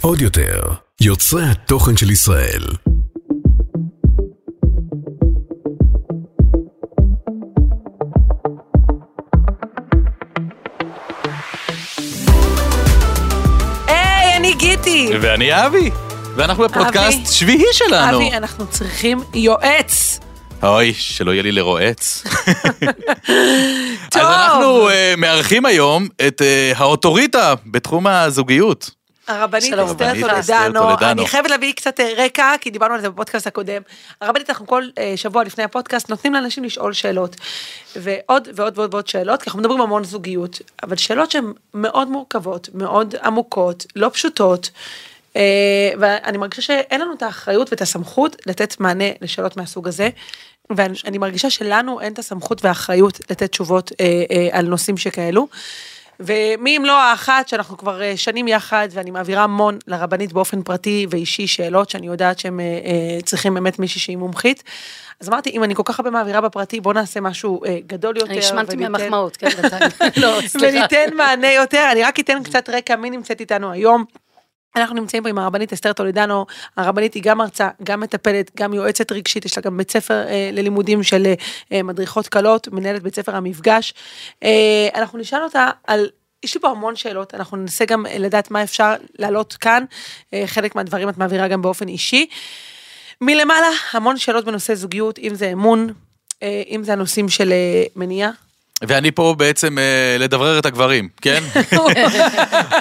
עוד יותר, יוצרי התוכן של ישראל. היי, אני גיטי. ואני אבי, ואנחנו בפודקאסט. שביעי שלנו. אבי, אנחנו צריכים יועץ. אוי, שלא יהיה לי לרועץ. טוב. אז אנחנו אה, מארחים היום את אה, האוטוריטה בתחום הזוגיות. הרבנית שלום. אסתר טולדנו. אני חייבת להביא קצת אה, רקע, כי דיברנו על זה בפודקאסט הקודם. הרבנית, אנחנו כל שבוע לפני הפודקאסט נותנים לאנשים לשאול שאלות. ועוד ועוד ועוד ועוד שאלות, כי אנחנו מדברים המון זוגיות, אבל שאלות שהן מאוד מורכבות, מאוד עמוקות, לא פשוטות. אה, ואני מרגישה שאין לנו את האחריות ואת הסמכות לתת מענה לשאלות מהסוג הזה. ואני אני מרגישה שלנו אין את הסמכות והאחריות לתת תשובות אה, אה, על נושאים שכאלו. ומי אם לא האחת שאנחנו כבר אה, שנים יחד ואני מעבירה המון לרבנית באופן פרטי ואישי שאלות שאני יודעת שהם אה, אה, צריכים באמת מישהי שהיא מומחית. אז אמרתי אם אני כל כך הרבה מעבירה בפרטי בוא נעשה משהו אה, גדול יותר. אני השמנתי וניתן- ממחמאות, כן. לא. וניתן מענה יותר, אני רק אתן קצת רקע מי נמצאת איתנו היום. אנחנו נמצאים פה עם הרבנית אסתר טולדנו, הרבנית היא גם מרצה, גם מטפלת, גם יועצת רגשית, יש לה גם בית ספר אה, ללימודים של אה, מדריכות קלות, מנהלת בית ספר המפגש. אה, אנחנו נשאל אותה על... יש לי פה המון שאלות, אנחנו ננסה גם אה, לדעת מה אפשר להעלות כאן, אה, חלק מהדברים את מעבירה גם באופן אישי. מלמעלה, המון שאלות בנושא זוגיות, אם זה אמון, אה, אם זה הנושאים של אה, מניעה. ואני פה בעצם אה, לדברר את הגברים, כן?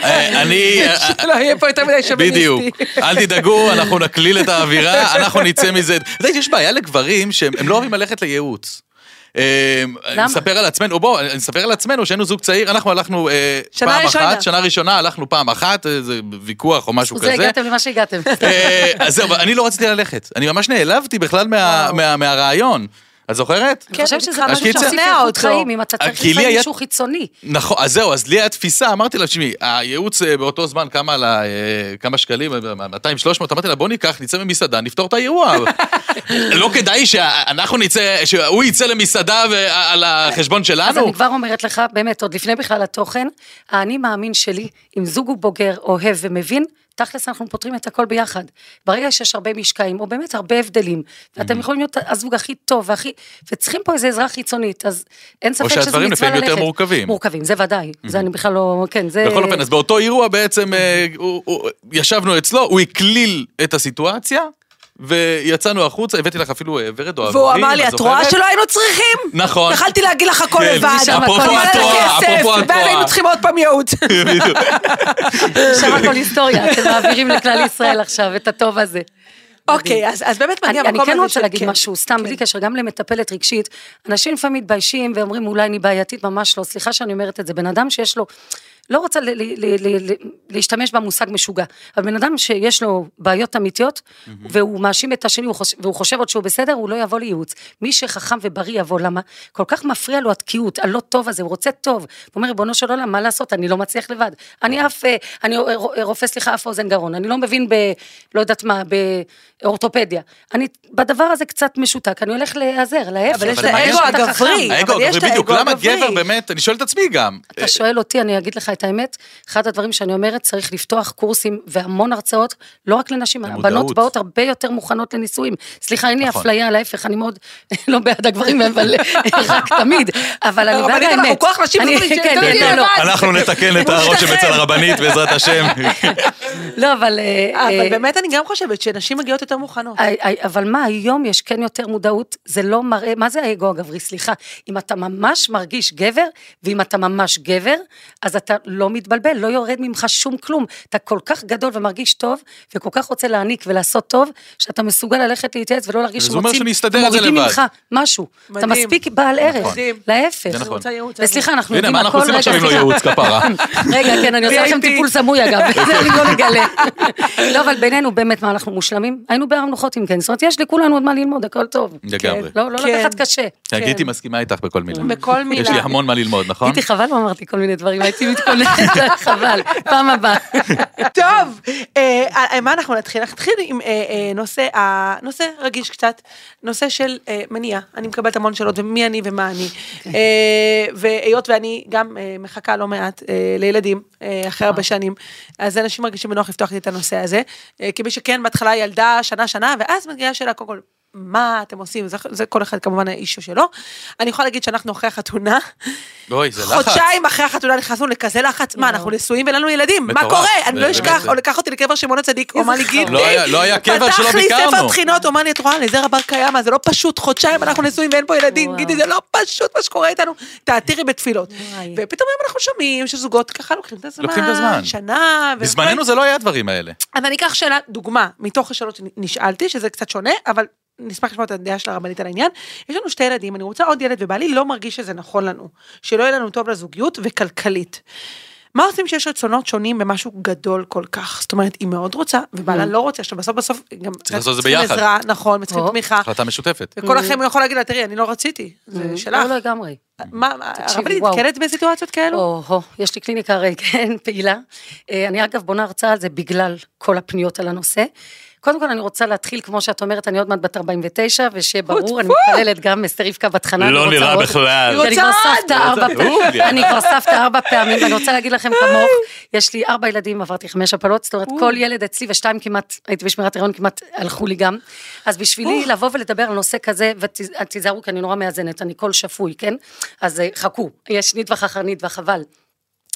אה, אני... אה, שלא יהיה פה יותר מדי שוביניסטי. בדיוק. אל תדאגו, אנחנו נקליל את האווירה, אנחנו נצא מזה. את יודעת, יש בעיה לגברים שהם הם לא אוהבים ללכת לייעוץ. אה, למה? אספר על עצמנו, בוא, אני אספר על עצמנו שהיינו זוג צעיר, אנחנו הלכנו אה, שנה פעם ראשונה. אחת, שנה ראשונה הלכנו פעם אחת, איזה ויכוח או משהו זה כזה. הגעתם למה שהגעתם. אה, אז זהו, אבל אני לא רציתי ללכת. אני ממש נעלבתי בכלל מה- וואו. מה- מהרעיון. את זוכרת? אני חושבת שזה אז משהו שכנע איכות אותו. חיים, אם אתה צריך לי לפעמים מישהו חיצוני. נכון, אז זהו, אז לי היה תפיסה, אמרתי לה, תשמעי, הייעוץ אה, באותו זמן, כמה אה, כמה שקלים, 200-300, אמרתי לה, בוא ניקח, נצא ממסעדה, נפתור את האירוע. לא כדאי שאנחנו נצא, שהוא יצא למסעדה ועל החשבון אז שלנו? אני כבר אומרת לך, באמת, עוד לפני בכלל התוכן, האני מאמין שלי, אם זוג הוא בוגר, אוהב ומבין, תכלס אנחנו פותרים את הכל ביחד. ברגע שיש הרבה משקעים, או באמת הרבה הבדלים, ואתם יכולים להיות הזוג הכי טוב והכי, וצריכים פה איזה עזרה חיצונית, אז אין ספק שזה מצווה שהדברים ללכת. לפעמים יותר מורכבים. מורכבים, זה ודאי. זה אני בכלל לא, כן, זה... בכל אופן, אז באותו אירוע בעצם אה, ישבנו אצלו, הוא הקליל את הסיטואציה, ויצאנו החוצה, הבאתי לך אפילו אה, ורד או והוא אביבים, אמר לי, את רואה זוכרת?" שלא היינו צריכים? נכון. יכלתי להגיד לך הכל כן, לבד. משם אפרופו הכל חבל על התואר, הכסף, אפרופו ואז. היינו צריכים עוד פעם ייעוץ. שם הכל היסטוריה, אתם מעבירים לכלל ישראל עכשיו את הטוב הזה. אוקיי, אז אז באמת אני, מגיע אני המקום כן הזה רוצה להגיד כן, משהו, סתם כן. בלי קשר, גם למטפלת רגשית, אנשים לפעמים מתביישים ואומרים אולי אני בעייתית, ממש לא, סליחה שאני אומרת את זה, בן אדם שיש לו, לא רוצה ל- ל- ל- ל- ל- להשתמש במושג משוגע, אבל בן אדם שיש לו בעיות אמיתיות, והוא מאשים את השני הוא חוש- והוא חושב עוד שהוא בסדר, הוא לא יבוא לייעוץ. מי שחכם ובריא יבוא, למה? כל כך מפריע לו התקיעות, הלא טוב הזה, הוא רוצה טוב. הוא אומר, ריבונו של עולם, מה לעשות, אני לא מצליח לבד. אני אף, אה, אני רופא, סליחה, אף אוזן גרון, אני לא מבין ב... לא יודעת מה, באורתופדיה. אני בדבר הזה קצת משותק, אני הולך להיעזר, להפך. אבל יש אבל את האגו? הגברי. האגו הגברי, בדיוק, למה. גבר באמת, אני שואל את עצמי גם. אתה שואל אותי, אני אגיד לך את האמת, אחד הדברים שאני אומרת, צריך לפתוח קורסים והמון הרצאות, לא רק לנשים, למודעות. הבנות באות הרבה יותר מוכנות לנישואים. סליחה, אין לי נכון. אפליה, להפך, אני מאוד לא בעד הגברים, אבל רק תמיד, אבל אני בעד האמת. כן, כן, לא. אנחנו נתקן את הראש אצל הרבנית בעזרת השם. לא, אבל... אה, אבל אה, באמת אני גם חושבת שנשים מגיעות יותר מוכנות. אה, אבל מה, היום יש כן יותר מודעות, זה לא מראה, מה זה האגו הגברי? סליחה, אם אתה ממש מרגיש גבר, ואם אתה ממש גבר, אז אתה לא מתבלבל, לא יורד ממך שום כלום. אתה כל כך גדול ומרגיש טוב, וכל כך רוצה להעניק ולעשות טוב, שאתה מסוגל ללכת להתייעץ ולא להרגיש זה אומר שמוצאים, שאני אסתדר עם זה מורידים. ממך משהו. אתה. מספיק בעל ערך, מדהים. להפך. נכון. רוצה ייעוץ, וסליחה, אנחנו הנה, יודעים מה הכל, אנחנו עושים רגע, עכשיו אם לא סליחה. ייעוץ כפרה? רגע, כן, אני עושה לכם. טיפול סמוי אגב, זה אני לא נגלה. לא, אבל בינינו באמת, מה, אנחנו מושלמים? היינו בהר מנוחות עם כן, זאת אומרת, יש לכולנו עוד מה ללמוד, הכל טוב. לגמרי. לא, לא כן. לקחת קשה. כן, גיטי מסכימה איתך בכל מילה. בכל מילה. יש לי המון מה ללמוד, נכון? הייתי חבל לא אמרתי כל מיני דברים, הייתי מתכוננת, חבל, פעם הבאה. טוב, אה, אה, מה אנחנו נתחיל? נתחיל עם אה, נושא, נושא רגיש קצת, נושא של מניעה. אני מקבלת המון שאלות, ומי אני ומה אני. והיות ואני גם מחכה לא מעט לילדים, אחרי הרבה שנים, אז אנשים מרגישים בנוח לפתוח את הנושא הזה. אה, כמי שכן, בהתחלה ילדה שנה, שנה, ואז מגיעה השאלה, קודם כל, מה אתם עושים? זה, זה כל אחד כמובן האישו שלו. אני יכולה להגיד שאנחנו אחרי החתונה, אוי, זה לחץ. חודשיים אחרי החתונה נכנסנו לכזה לחץ, מה, אנחנו נשואים ואין לנו ילדים, מה. קורה? אני לא. אשכח, או לקח אותי לקבר שמעון הצדיק, אמר לי, גידי, לא היה- לא היה קבר שלא פתח לי ספר ביקרנו. תחינות, הוא אמר לי, את רואה, לזרע בר קיימא, זה לא פשוט, חודשיים אנחנו נשואים ואין פה ילדים. גידי, זה לא פשוט מה שקורה איתנו, תעתירי בתפילות. ופתאום היום אנחנו שומעים שזוגות ככה לוקחים את הזמן. שנה, וכו'. בזמננו זה לא היה הדברים האלה. אז אני אקח שאלה, דוגמה, מתוך השאלות שנשאלתי, שזה קצת שונה, אבל נשמח לשמוע את הדעה של הרבנית על העניין. יש לנו שתי ילדים, אני רוצה עוד ילד, ובעלי לא מרגיש שזה נכון לנו, שלא יהיה לנו טוב לזוגיות וכלכלית. מה עושים שיש רצונות שונים במשהו גדול כל כך? זאת אומרת, היא מאוד רוצה, ובעלה לא רוצה, עכשיו בסוף בסוף גם לעשות את זה צריכים ביחד. עזרה, נכון, וצריכים או. תמיכה, החלטה משותפת. וכל אחר יכול להגיד לה, תראי, אני לא רציתי, זה שלך. לא לגמרי. מה, הרבנית וואו. נתקלת בסיטואציות כאלו? או-הו, יש לי קליניקה הרי, כן, פעילה. אה, אני אגב בונה הרצאה על זה בגלל כל הפניות על הנושא. קודם כל אני רוצה להתחיל, כמו שאת אומרת, אני עוד מעט בת 49, ושיהיה ברור, אני מתפללת גם, אסתר רבקה בת חנן. לא נראה. בכלל. כבר. סבתא ארבע פעמים, אני כבר סבתא ארבע פעמים, ואני רוצה להגיד לכם כמוך, יש לי ארבע ילדים, עברתי חמש הפלות, זאת אומרת, כל ילד אצלי, ושתיים כמעט, הייתי בשמירת הריון, כמעט הלכו לי גם. אז בשבילי לבוא ולדבר על נושא כזה, ותיזהרו, כי אני נורא מאזנת, אני קול שפוי, כן? אז אה, חכו, יש נדבך אחר נדבך, אבל...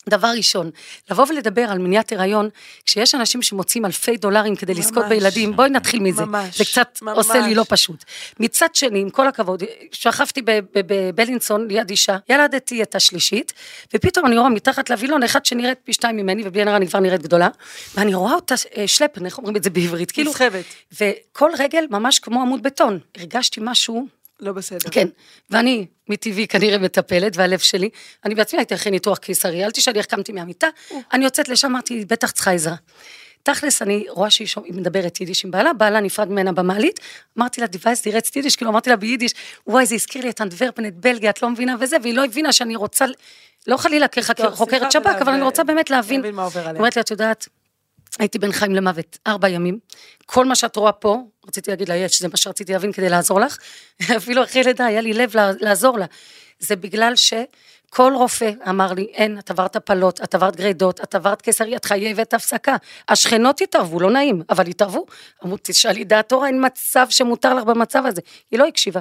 דבר ראשון, לבוא ולדבר על מניעת הריון, כשיש אנשים שמוצאים אלפי דולרים כדי לזכות ממש. בילדים, בואי נתחיל מזה. ממש, זה קצת ממש. עושה לי לא פשוט. מצד שני, עם כל הכבוד, שכבתי בבלינסון ליד אישה, ילדתי את השלישית, ופתאום אני רואה מתחת לווילון אחד שנראית פי שתיים ממני, ובלי הרע אני כבר נראית גדולה, ואני רואה אותה אה, שלפן, איך אומרים את זה בעברית? כאילו, נסחבת. וכל רגל ממש כמו עמוד בטון. הרגשתי משהו לא בסדר. כן, ואני מטבעי כנראה מטפלת, והלב שלי, אני בעצמי הייתי אחרי ניתוח קיסרי, אל תשאלי איך קמתי מהמיטה, אני יוצאת לשם, אמרתי, "היא בטח צריכה עזרה. תכלס, אני רואה שהיא מדברת יידיש עם בעלה, בעלה נפרד ממנה במעלית, אמרתי לה, דיווייס דירצת יידיש, כאילו אמרתי לה ביידיש, וואי, זה הזכיר לי את אנטוורפן, את בלגיה, את לא מבינה וזה, והיא לא הבינה שאני רוצה, לא חלילה כחוקרת שב"כ, אבל אני רוצה באמת להבין. אומרת לי, את יודעת, הייתי בין חיים למוות, ארבע ימים. כל מה שאת רואה פה, רציתי להגיד לה, יש, זה מה שרציתי להבין כדי לעזור לך. אפילו אחרי לידה, היה לי לב לעזור לה. זה בגלל שכל רופא אמר לי, אין, את עברת הפלות, את עברת גרידות, את עברת קיסרי, את חייבת הפסקה. השכנות התערבו, לא נעים, אבל התערבו. אמרו, תשאלי דעת תורה, אין מצב שמותר לך במצב הזה. היא לא הקשיבה.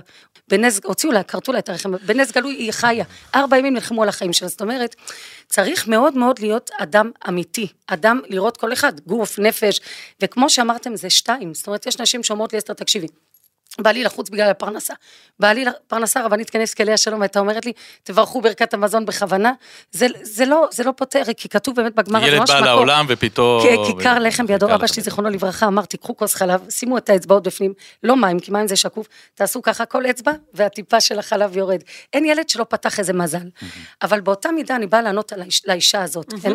בנס, הוציאו לה, כרתו לה את הרחם, בנס גלוי היא חיה. ארבע ימים נלחמו על החיים שלה, זאת אומרת, צריך מאוד מאוד להיות אדם אמיתי. אדם, לראות כל אחד, גוף, נפש, וכמו שאמרתם, זה שתיים. זאת אומרת, יש נשים שאומרות לי, אסתר, תקשיבי. בעלי לחוץ בגלל הפרנסה. בעלי פרנסה רבנית כנס כלי השלום, והייתה אומרת לי, תברכו ברכת המזון בכוונה. זה, זה, לא, זה לא פותר, כי כתוב באמת בגמר, זה ילד בא. לעולם ופתאום... כיכר לחם בידו, אבא שלי. זיכרונו לברכה אמר תיקחו כוס חלב, שימו את האצבעות בפנים, לא מים, כי מים זה שקוף, תעשו ככה כל אצבע והטיפה של החלב יורד. אין ילד שלא פתח איזה מזל. אבל באותה מידה אני באה לענות על האיש- לאישה הזאת, כן?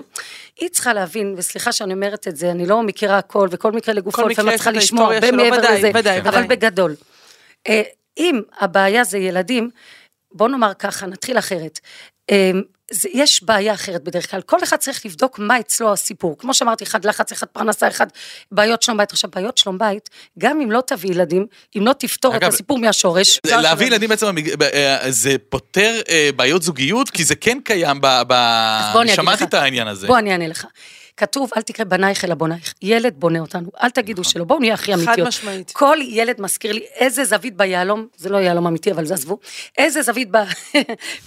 היא צריכה להבין, וסליחה שאני אומרת את זה, אני לא מכירה הכל, וכל מקרה לגופו, כל לפעמים צריכה ההיסטוריה הרבה מעבר ודאי, לזה, ודאי, אבל ודאי. בגדול. אה, אם הבעיה זה ילדים, בוא נאמר ככה, נתחיל אחרת. אה, זה, יש בעיה אחרת בדרך כלל, כל אחד צריך לבדוק מה אצלו הסיפור. כמו שאמרתי, אחד לחץ, אחד פרנסה, אחד בעיות שלום בית. עכשיו, בעיות שלום בית, גם אם לא תביא ילדים, אם לא תפתור את אגב, הסיפור מהשורש, זה- להביא ילדים בעצם, אה, זה פותר בעיות זוגיות? כי זה כן קיים ב... ב- שמעתי. את העניין הזה. בוא אני אענה לך. כתוב, אל תקרא בנייך אלא בונייך. ילד בונה אותנו, אל תגידו שלא, בואו נהיה הכי חד אמיתיות. משמעית. כל ילד מזכיר לי איזה זווית ביהלום, זה לא יהלום אמיתי, אבל זה עזבו, איזה זווית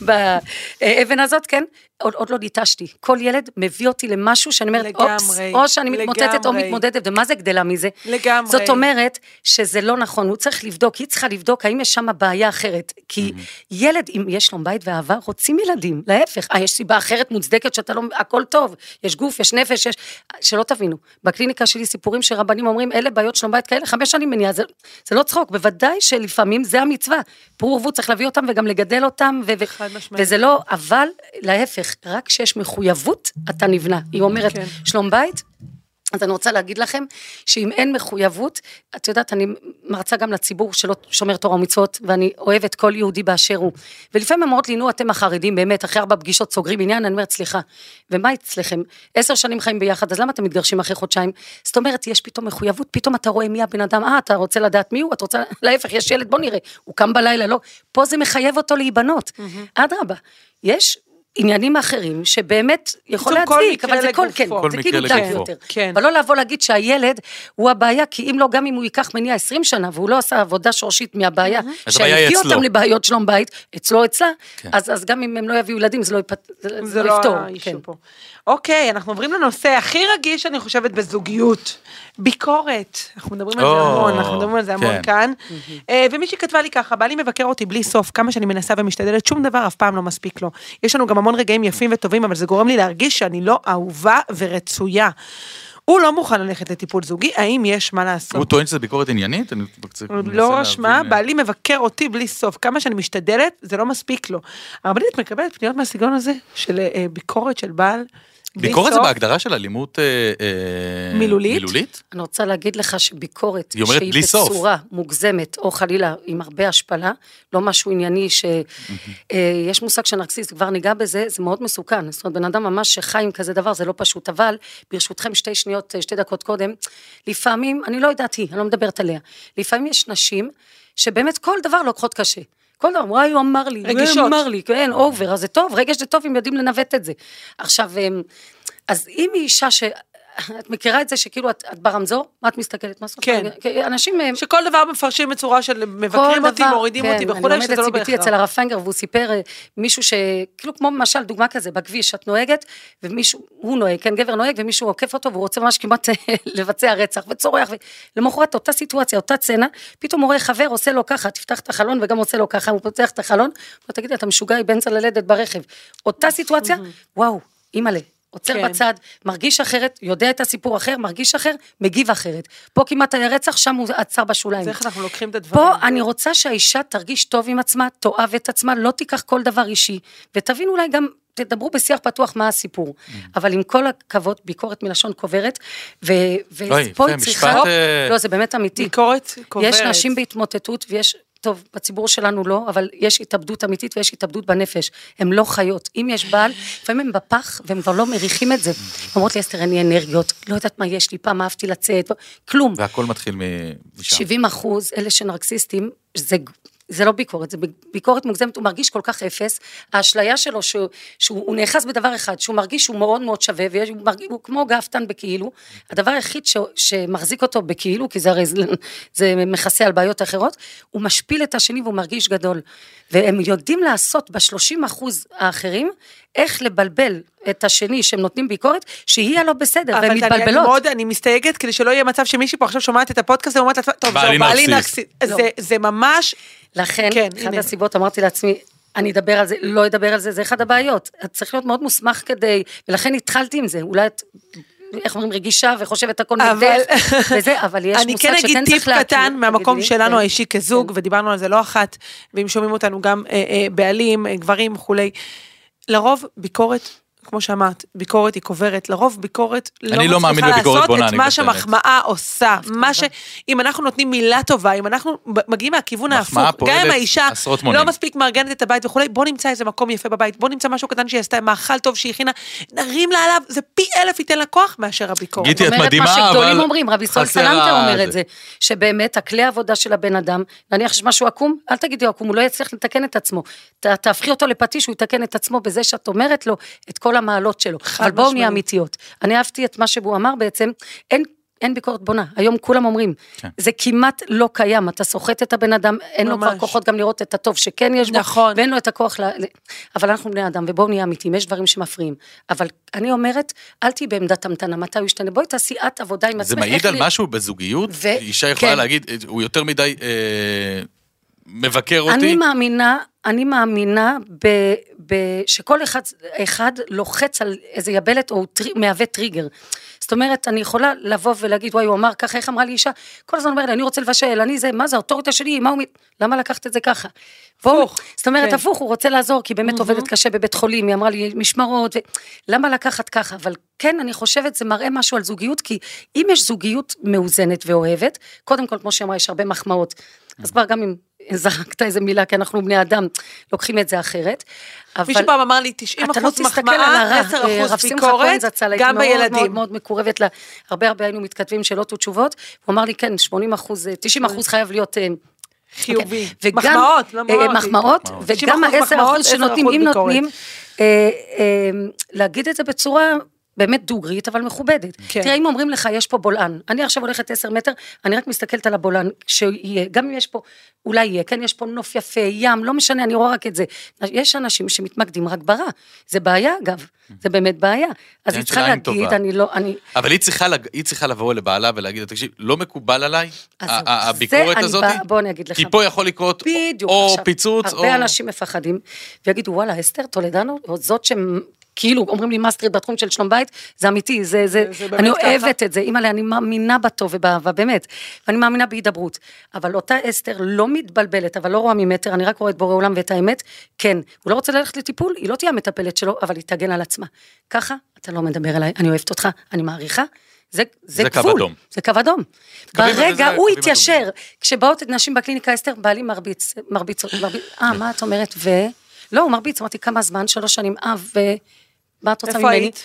באבן הזאת, כן? עוד, עוד לא ניטשתי. כל ילד מביא אותי למשהו שאני אומרת, אופס, לגמרי, או שאני מתמוטטת או לגמרי. מתמודדת, ומה זה גדלה מזה? לגמרי. זאת אומרת שזה לא נכון, הוא צריך לבדוק, היא צריכה לבדוק האם יש שם בעיה אחרת. כי ילד, אם יש לו בית ואהבה, רוצים ילדים, להפך. אה, יש סיבה אחרת מוצדקת שאתה לא, הכל טוב, יש גוף, יש נפש, יש... שלא תבינו, בקליניקה שלי סיפורים שרבנים אומרים, אלה בעיות שלום בית כאלה, חמש שנים מניעה, זה, זה לא צחוק, בוודאי שלפעמים זה המצווה. פרו ורבו צריך להביא אותם וגם לגדל אותם, ו-. וזה לא, אבל להפך, רק כשיש מחויבות, אתה נבנה. היא אומרת, כן. שלום בית, אז אני רוצה להגיד לכם, שאם אין מחויבות, את יודעת, אני מרצה גם לציבור שלא שומר תורה ומצוות, ואני אוהבת כל יהודי באשר הוא. ולפעמים אומרות לי, נו, אתם החרדים, באמת, אחרי ארבע פגישות סוגרים עניין, אני אומרת, סליחה, ומה אצלכם? עשר שנים חיים ביחד, אז למה אתם מתגרשים אחרי חודשיים? זאת אומרת, יש פתאום מחויבות, פתאום אתה רואה מי הבן אדם, אה, אתה רוצה לדעת מי הוא? אתה רוצה, להפך, יש ילד, בוא נראה, הוא קם בלילה, לא. פה זה מחייב אותו להיבנות. אדרבה, יש עניינים אחרים שבאמת יכול להצדיק, אבל זה כל. כן, כל זה כאילו דק לגופו. יותר. כן. אבל לא לבוא להגיד שהילד הוא הבעיה, כי אם לא, גם אם הוא ייקח מניע 20 שנה, והוא לא עשה עבודה שורשית מהבעיה, שהביא. אותם לבעיות שלום בית, אצלו אצלה, כן. אז, אז גם אם הם לא יביאו ילדים, זה לא, יפת, זה, זה לא יפתור. האישו כן. פה. אוקיי, אנחנו עוברים לנושא הכי רגיש, אני חושבת, בזוגיות. ביקורת. אנחנו מדברים על זה המון, אנחנו מדברים על זה המון כן. כאן. אה, ומישהי כתבה לי ככה, בעלי מבקר אותי בלי סוף, כמה שאני מנסה ומשתדלת, שום דבר אף פעם לא מספיק לו. יש לנו גם המון רגעים יפים וטובים, אבל זה גורם לי להרגיש שאני לא אהובה ורצויה. הוא לא מוכן ללכת לטיפול זוגי, האם יש מה לעשות? הוא טוען שזה ביקורת עניינית? אני לא רשמה, אה, בעלי מבקר אותי בלי סוף, כמה שאני משתדלת, זה לא מספיק לו. הרבנית, מקבלת פניות מהסגנון הזה, של אה, ביקורת של בעל? ביקורת זה? בהגדרה של אלימות אה, אה, מילולית? מילולית? אני רוצה להגיד לך שביקורת, היא אומרת שהיא בלי סוף. בצורה מוגזמת, או חלילה עם הרבה השפלה, לא משהו ענייני שיש מושג של נרקסיסט, כבר ניגע בזה, זה מאוד מסוכן. זאת אומרת, בן אדם ממש שחי עם כזה דבר, זה לא פשוט. אבל, ברשותכם, שתי שניות, שתי דקות קודם, לפעמים, אני לא יודעת היא, אני לא מדברת עליה, לפעמים יש נשים שבאמת כל דבר לוקחות קשה. כל דבר, וואי, הוא אמר לי, רגישות. הוא אמר לי, כן, over, אז זה טוב, רגש זה טוב אם יודעים לנווט את זה. עכשיו, אמ, אז אם היא אישה ש... את מכירה את זה שכאילו את, את ברמזור? מה את מסתכלת? מה זאת כן. אומרת? אנשים... הם- שכל דבר מפרשים בצורה של מבקרים אותי, דבר, מורידים כן, אותי וכולי, אני שזה לא לומדת CBT אצל בהכרח. הרב פיינגר, והוא סיפר אה, מישהו ש... כאילו כמו למשל דוגמה כזה, בכביש את נוהגת, ומישהו, הוא נוהג, כן, גבר נוהג, ומישהו עוקף אותו, והוא רוצה ממש כמעט לבצע רצח, וצורח, ולמחרת אותה סיטואציה, אותה צנע, פתאום הוא רואה חבר, עושה לו ככה, תפתח את החלון, וגם עושה לו ככה, הוא פותח את החלון, הוא תגידי, אתה משוגע, היא באמצע ללדת ברכב. אותה סיטואציה, וואו, אימא'לה. עוצר כן. בצד, מרגיש אחרת, יודע את הסיפור אחר, מרגיש אחר, מגיב אחרת. פה כמעט היה רצח, שם הוא עצר בשוליים. זה איך אנחנו לוקחים את הדברים. פה אני רוצה שהאישה תרגיש טוב עם עצמה, תאהב את עצמה, לא תיקח כל דבר אישי, ותבין אולי גם, תדברו בשיח פתוח מה הסיפור. אבל עם כל הכבוד, ביקורת מלשון קוברת, אוי, ופה היא צריכה... אה, לא, זה באמת אמיתי. ביקורת קוברת. יש נשים בהתמוטטות ויש, טוב, בציבור שלנו לא, אבל יש התאבדות אמיתית ויש התאבדות בנפש. הן לא חיות. אם יש בעל, לפעמים הם בפח והם כבר לא מריחים את זה. אומרות לי, אסתר, אין לי אנרגיות, לא יודעת מה יש לי, פעם אהבתי לצאת, כלום. והכל מתחיל מ- משם. 70 אחוז, אלה שנרקסיסטים, זה, זה לא ביקורת, זה ביקורת מוגזמת, הוא מרגיש כל כך אפס, האשליה שלו שהוא, שהוא הוא נאחז בדבר אחד, שהוא מרגיש שהוא מאוד מאוד שווה, והוא מרגיש, הוא כמו גאוותן בכאילו, הדבר היחיד ש, שמחזיק אותו בכאילו, כי זה הרי זה, מכסה על בעיות אחרות, הוא משפיל את השני והוא מרגיש גדול. והם יודעים לעשות ב-30 אחוז האחרים, איך לבלבל את השני שהם נותנים ביקורת, שהיא הלא בסדר, והן אבל אני- אני מתבלבלות. מאוד, אני מסתייגת כדי שלא יהיה מצב שמישהי פה עכשיו שומעת את הפודקאסט ואומרת לעצמה, טוב, זהו, בעלי נרקסיסט." לא. זה- זה ממש, לכן, כן, אחת הנה. הסיבות, אמרתי לעצמי, אני אדבר על זה, לא אדבר על זה, זה אחד הבעיות. את צריך להיות מאוד מוסמך כדי, ולכן התחלתי עם זה. אולי את, איך אומרים, רגישה וחושבת הכל אבל- נגדך, וזה, אבל יש אני מושג כן שכן אגיד טיפ צריך להכיר. קטן מהמקום תגידי לי, שלנו כן. האישי כזוג, ודיברנו על זה לא אחת, ואם שומעים אותנו גם אה, אה, בעלים, אה, גברים וכולי. לרוב ביקורת, כמו שאמרת, ביקורת היא קוברת, לרוב ביקורת לא אני לא מאמין מצליחה בביקורת לעשות בונה, את מה. שהמחמאה עושה, מה ש... אם אנחנו נותנים מילה טובה, אם אנחנו מגיעים מהכיוון ההפוך, גם אם האישה. לא מספיק מארגנת את הבית וכולי, בוא נמצא איזה מקום יפה בבית, בוא נמצא משהו קטן שהיא עשתה, מאכל טוב שהיא הכינה, נרים לה עליו, זה פי אלף ייתן לה כוח מאשר הביקורת. גיטי, את אומרת מדהימה, מה שגדולים אבל אומרים, רבי סול חסר סלנטר ה- אומר זה. את זה, שבאמת הכלי העבודה של הבן אדם, נניח שיש משהו עקום, אל תגידי עקום, הוא לא יצליח לתקן את עצמו. ת- תהפכי אותו לפטיש, הוא יתקן את עצמו בזה שאת אומרת לו את כל המעלות שלו. אבל בואו נהיה. אמיתיות. אני אהבתי את מה שהוא אמר בעצם, אין... אין ביקורת בונה, היום כולם אומרים, כן. זה כמעט לא קיים, אתה סוחט את הבן אדם, אין לו כבר ממש. כוחות גם לראות את הטוב שכן יש בו, נכון. ואין לו את הכוח, ל... אבל אנחנו בני אדם, ובואו נהיה אמיתיים, יש דברים שמפריעים, אבל אני אומרת, אל תהיי בעמדת המתנה, מתי הוא ישתנה, בואי תעשי את עבודה עם עצמך. זה מעיד על ל- משהו בזוגיות? ו- אישה יכולה כן. להגיד, הוא יותר מדי אה, מבקר אותי? אני מאמינה, אני מאמינה ב, ב, שכל אחד, אחד לוחץ על איזה יבלת או טרי, מהווה טריגר. זאת אומרת, אני יכולה לבוא ולהגיד, וואי, הוא אמר ככה, איך אמרה לי אישה? כל הזמן אומר לי, אני רוצה לבשל, אני זה, מה זה, האוטוריטה שלי, מה הוא... למה לקחת את זה ככה? בואו- הפוך, זאת אומרת, כן. הפוך, הוא רוצה לעזור, כי באמת עובדת קשה בבית חולים, היא אמרה לי, משמרות, ו... למה לקחת ככה? אבל כן, אני חושבת, זה מראה משהו על זוגיות, כי אם יש זוגיות מאוזנת ואוהבת, קודם כל, כמו שהיא אמרה, יש הרבה מחמאות. אז כבר גם אם זרקת איזה מילה, כי אנחנו בני אדם, לוקחים את זה אחרת. אבל... מישהו פעם אמר לי 90 אתה לא אחוז מחמאה, הרע, 10 אה, אחוז רב שמחה ביקורת, כהן זצ"ל, הייתי גם מאוד מאוד בילדים. מאוד מקורבת לה, הרבה הרבה היינו מתכתבים שאלות ותשובות, הוא אמר לי כן, 80 אחוז, 90 אחוז חייב להיות... אה, חיובי. אוקיי. וגם, מחמאות, לא אה, אמרתי. מחמאות, 90% וגם ה-10 מחמאות, אחוז שנותנים, 10% אם ביקורת. נותנים, אה, אה, להגיד את זה בצורה באמת דוגרית, אבל מכובדת. כן. תראה, אם אומרים לך, יש פה בולען, אני עכשיו הולכת 10 מטר, אני רק מסתכלת על הבולען, שיהיה, גם אם יש פה, אולי יהיה, כן, יש פה נוף יפה, ים, לא משנה, אני רואה רק את זה. יש אנשים שמתמקדים רק ברע, זה בעיה אגב, זה באמת בעיה. אז היא צריכה להגיד, טובה. אני לא, אני... אבל היא צריכה, היא צריכה לבוא לבעלה ולהגיד לה, תקשיב, לא מקובל עליי הביקורת הזאת, בא- בוא אני אגיד לך. כי פה יכול לקרות בדיוק. או עכשיו, פיצוץ, או... הרבה אנשים מפחדים, ויגידו, וואלה, אסתר טולדנו, או זאת. כאילו אומרים לי מאסטרית בתחום של שלום בית, זה אמיתי, זה, זה, זה באמת אני ככה. אוהבת את זה, אימא'לה, אני מאמינה בטוב ובאהבה, באמת, ואני מאמינה בהידברות. אבל אותה אסתר לא מתבלבלת, אבל לא רואה ממטר, אני רק רואה את בורא עולם ואת האמת, כן, הוא לא רוצה ללכת לטיפול, היא לא תהיה המטפלת שלו, אבל היא תגן על עצמה. ככה, אתה לא מדבר אליי, אני אוהבת אותך, אני מעריכה, זה, זה, זה קו גבול, אדום. זה קו אדום. ברגע, וזה הוא התיישר, כשבאות נשים בקליניקה, אסתר, בעלי מרביץ, מרביץ, מרביץ, אה, מה את אומרת, ו... לא, הוא מרביץ, אמרתי, כמה זמן? שלוש שנים, אה, ו... מה את רוצה איפה ממני? היית?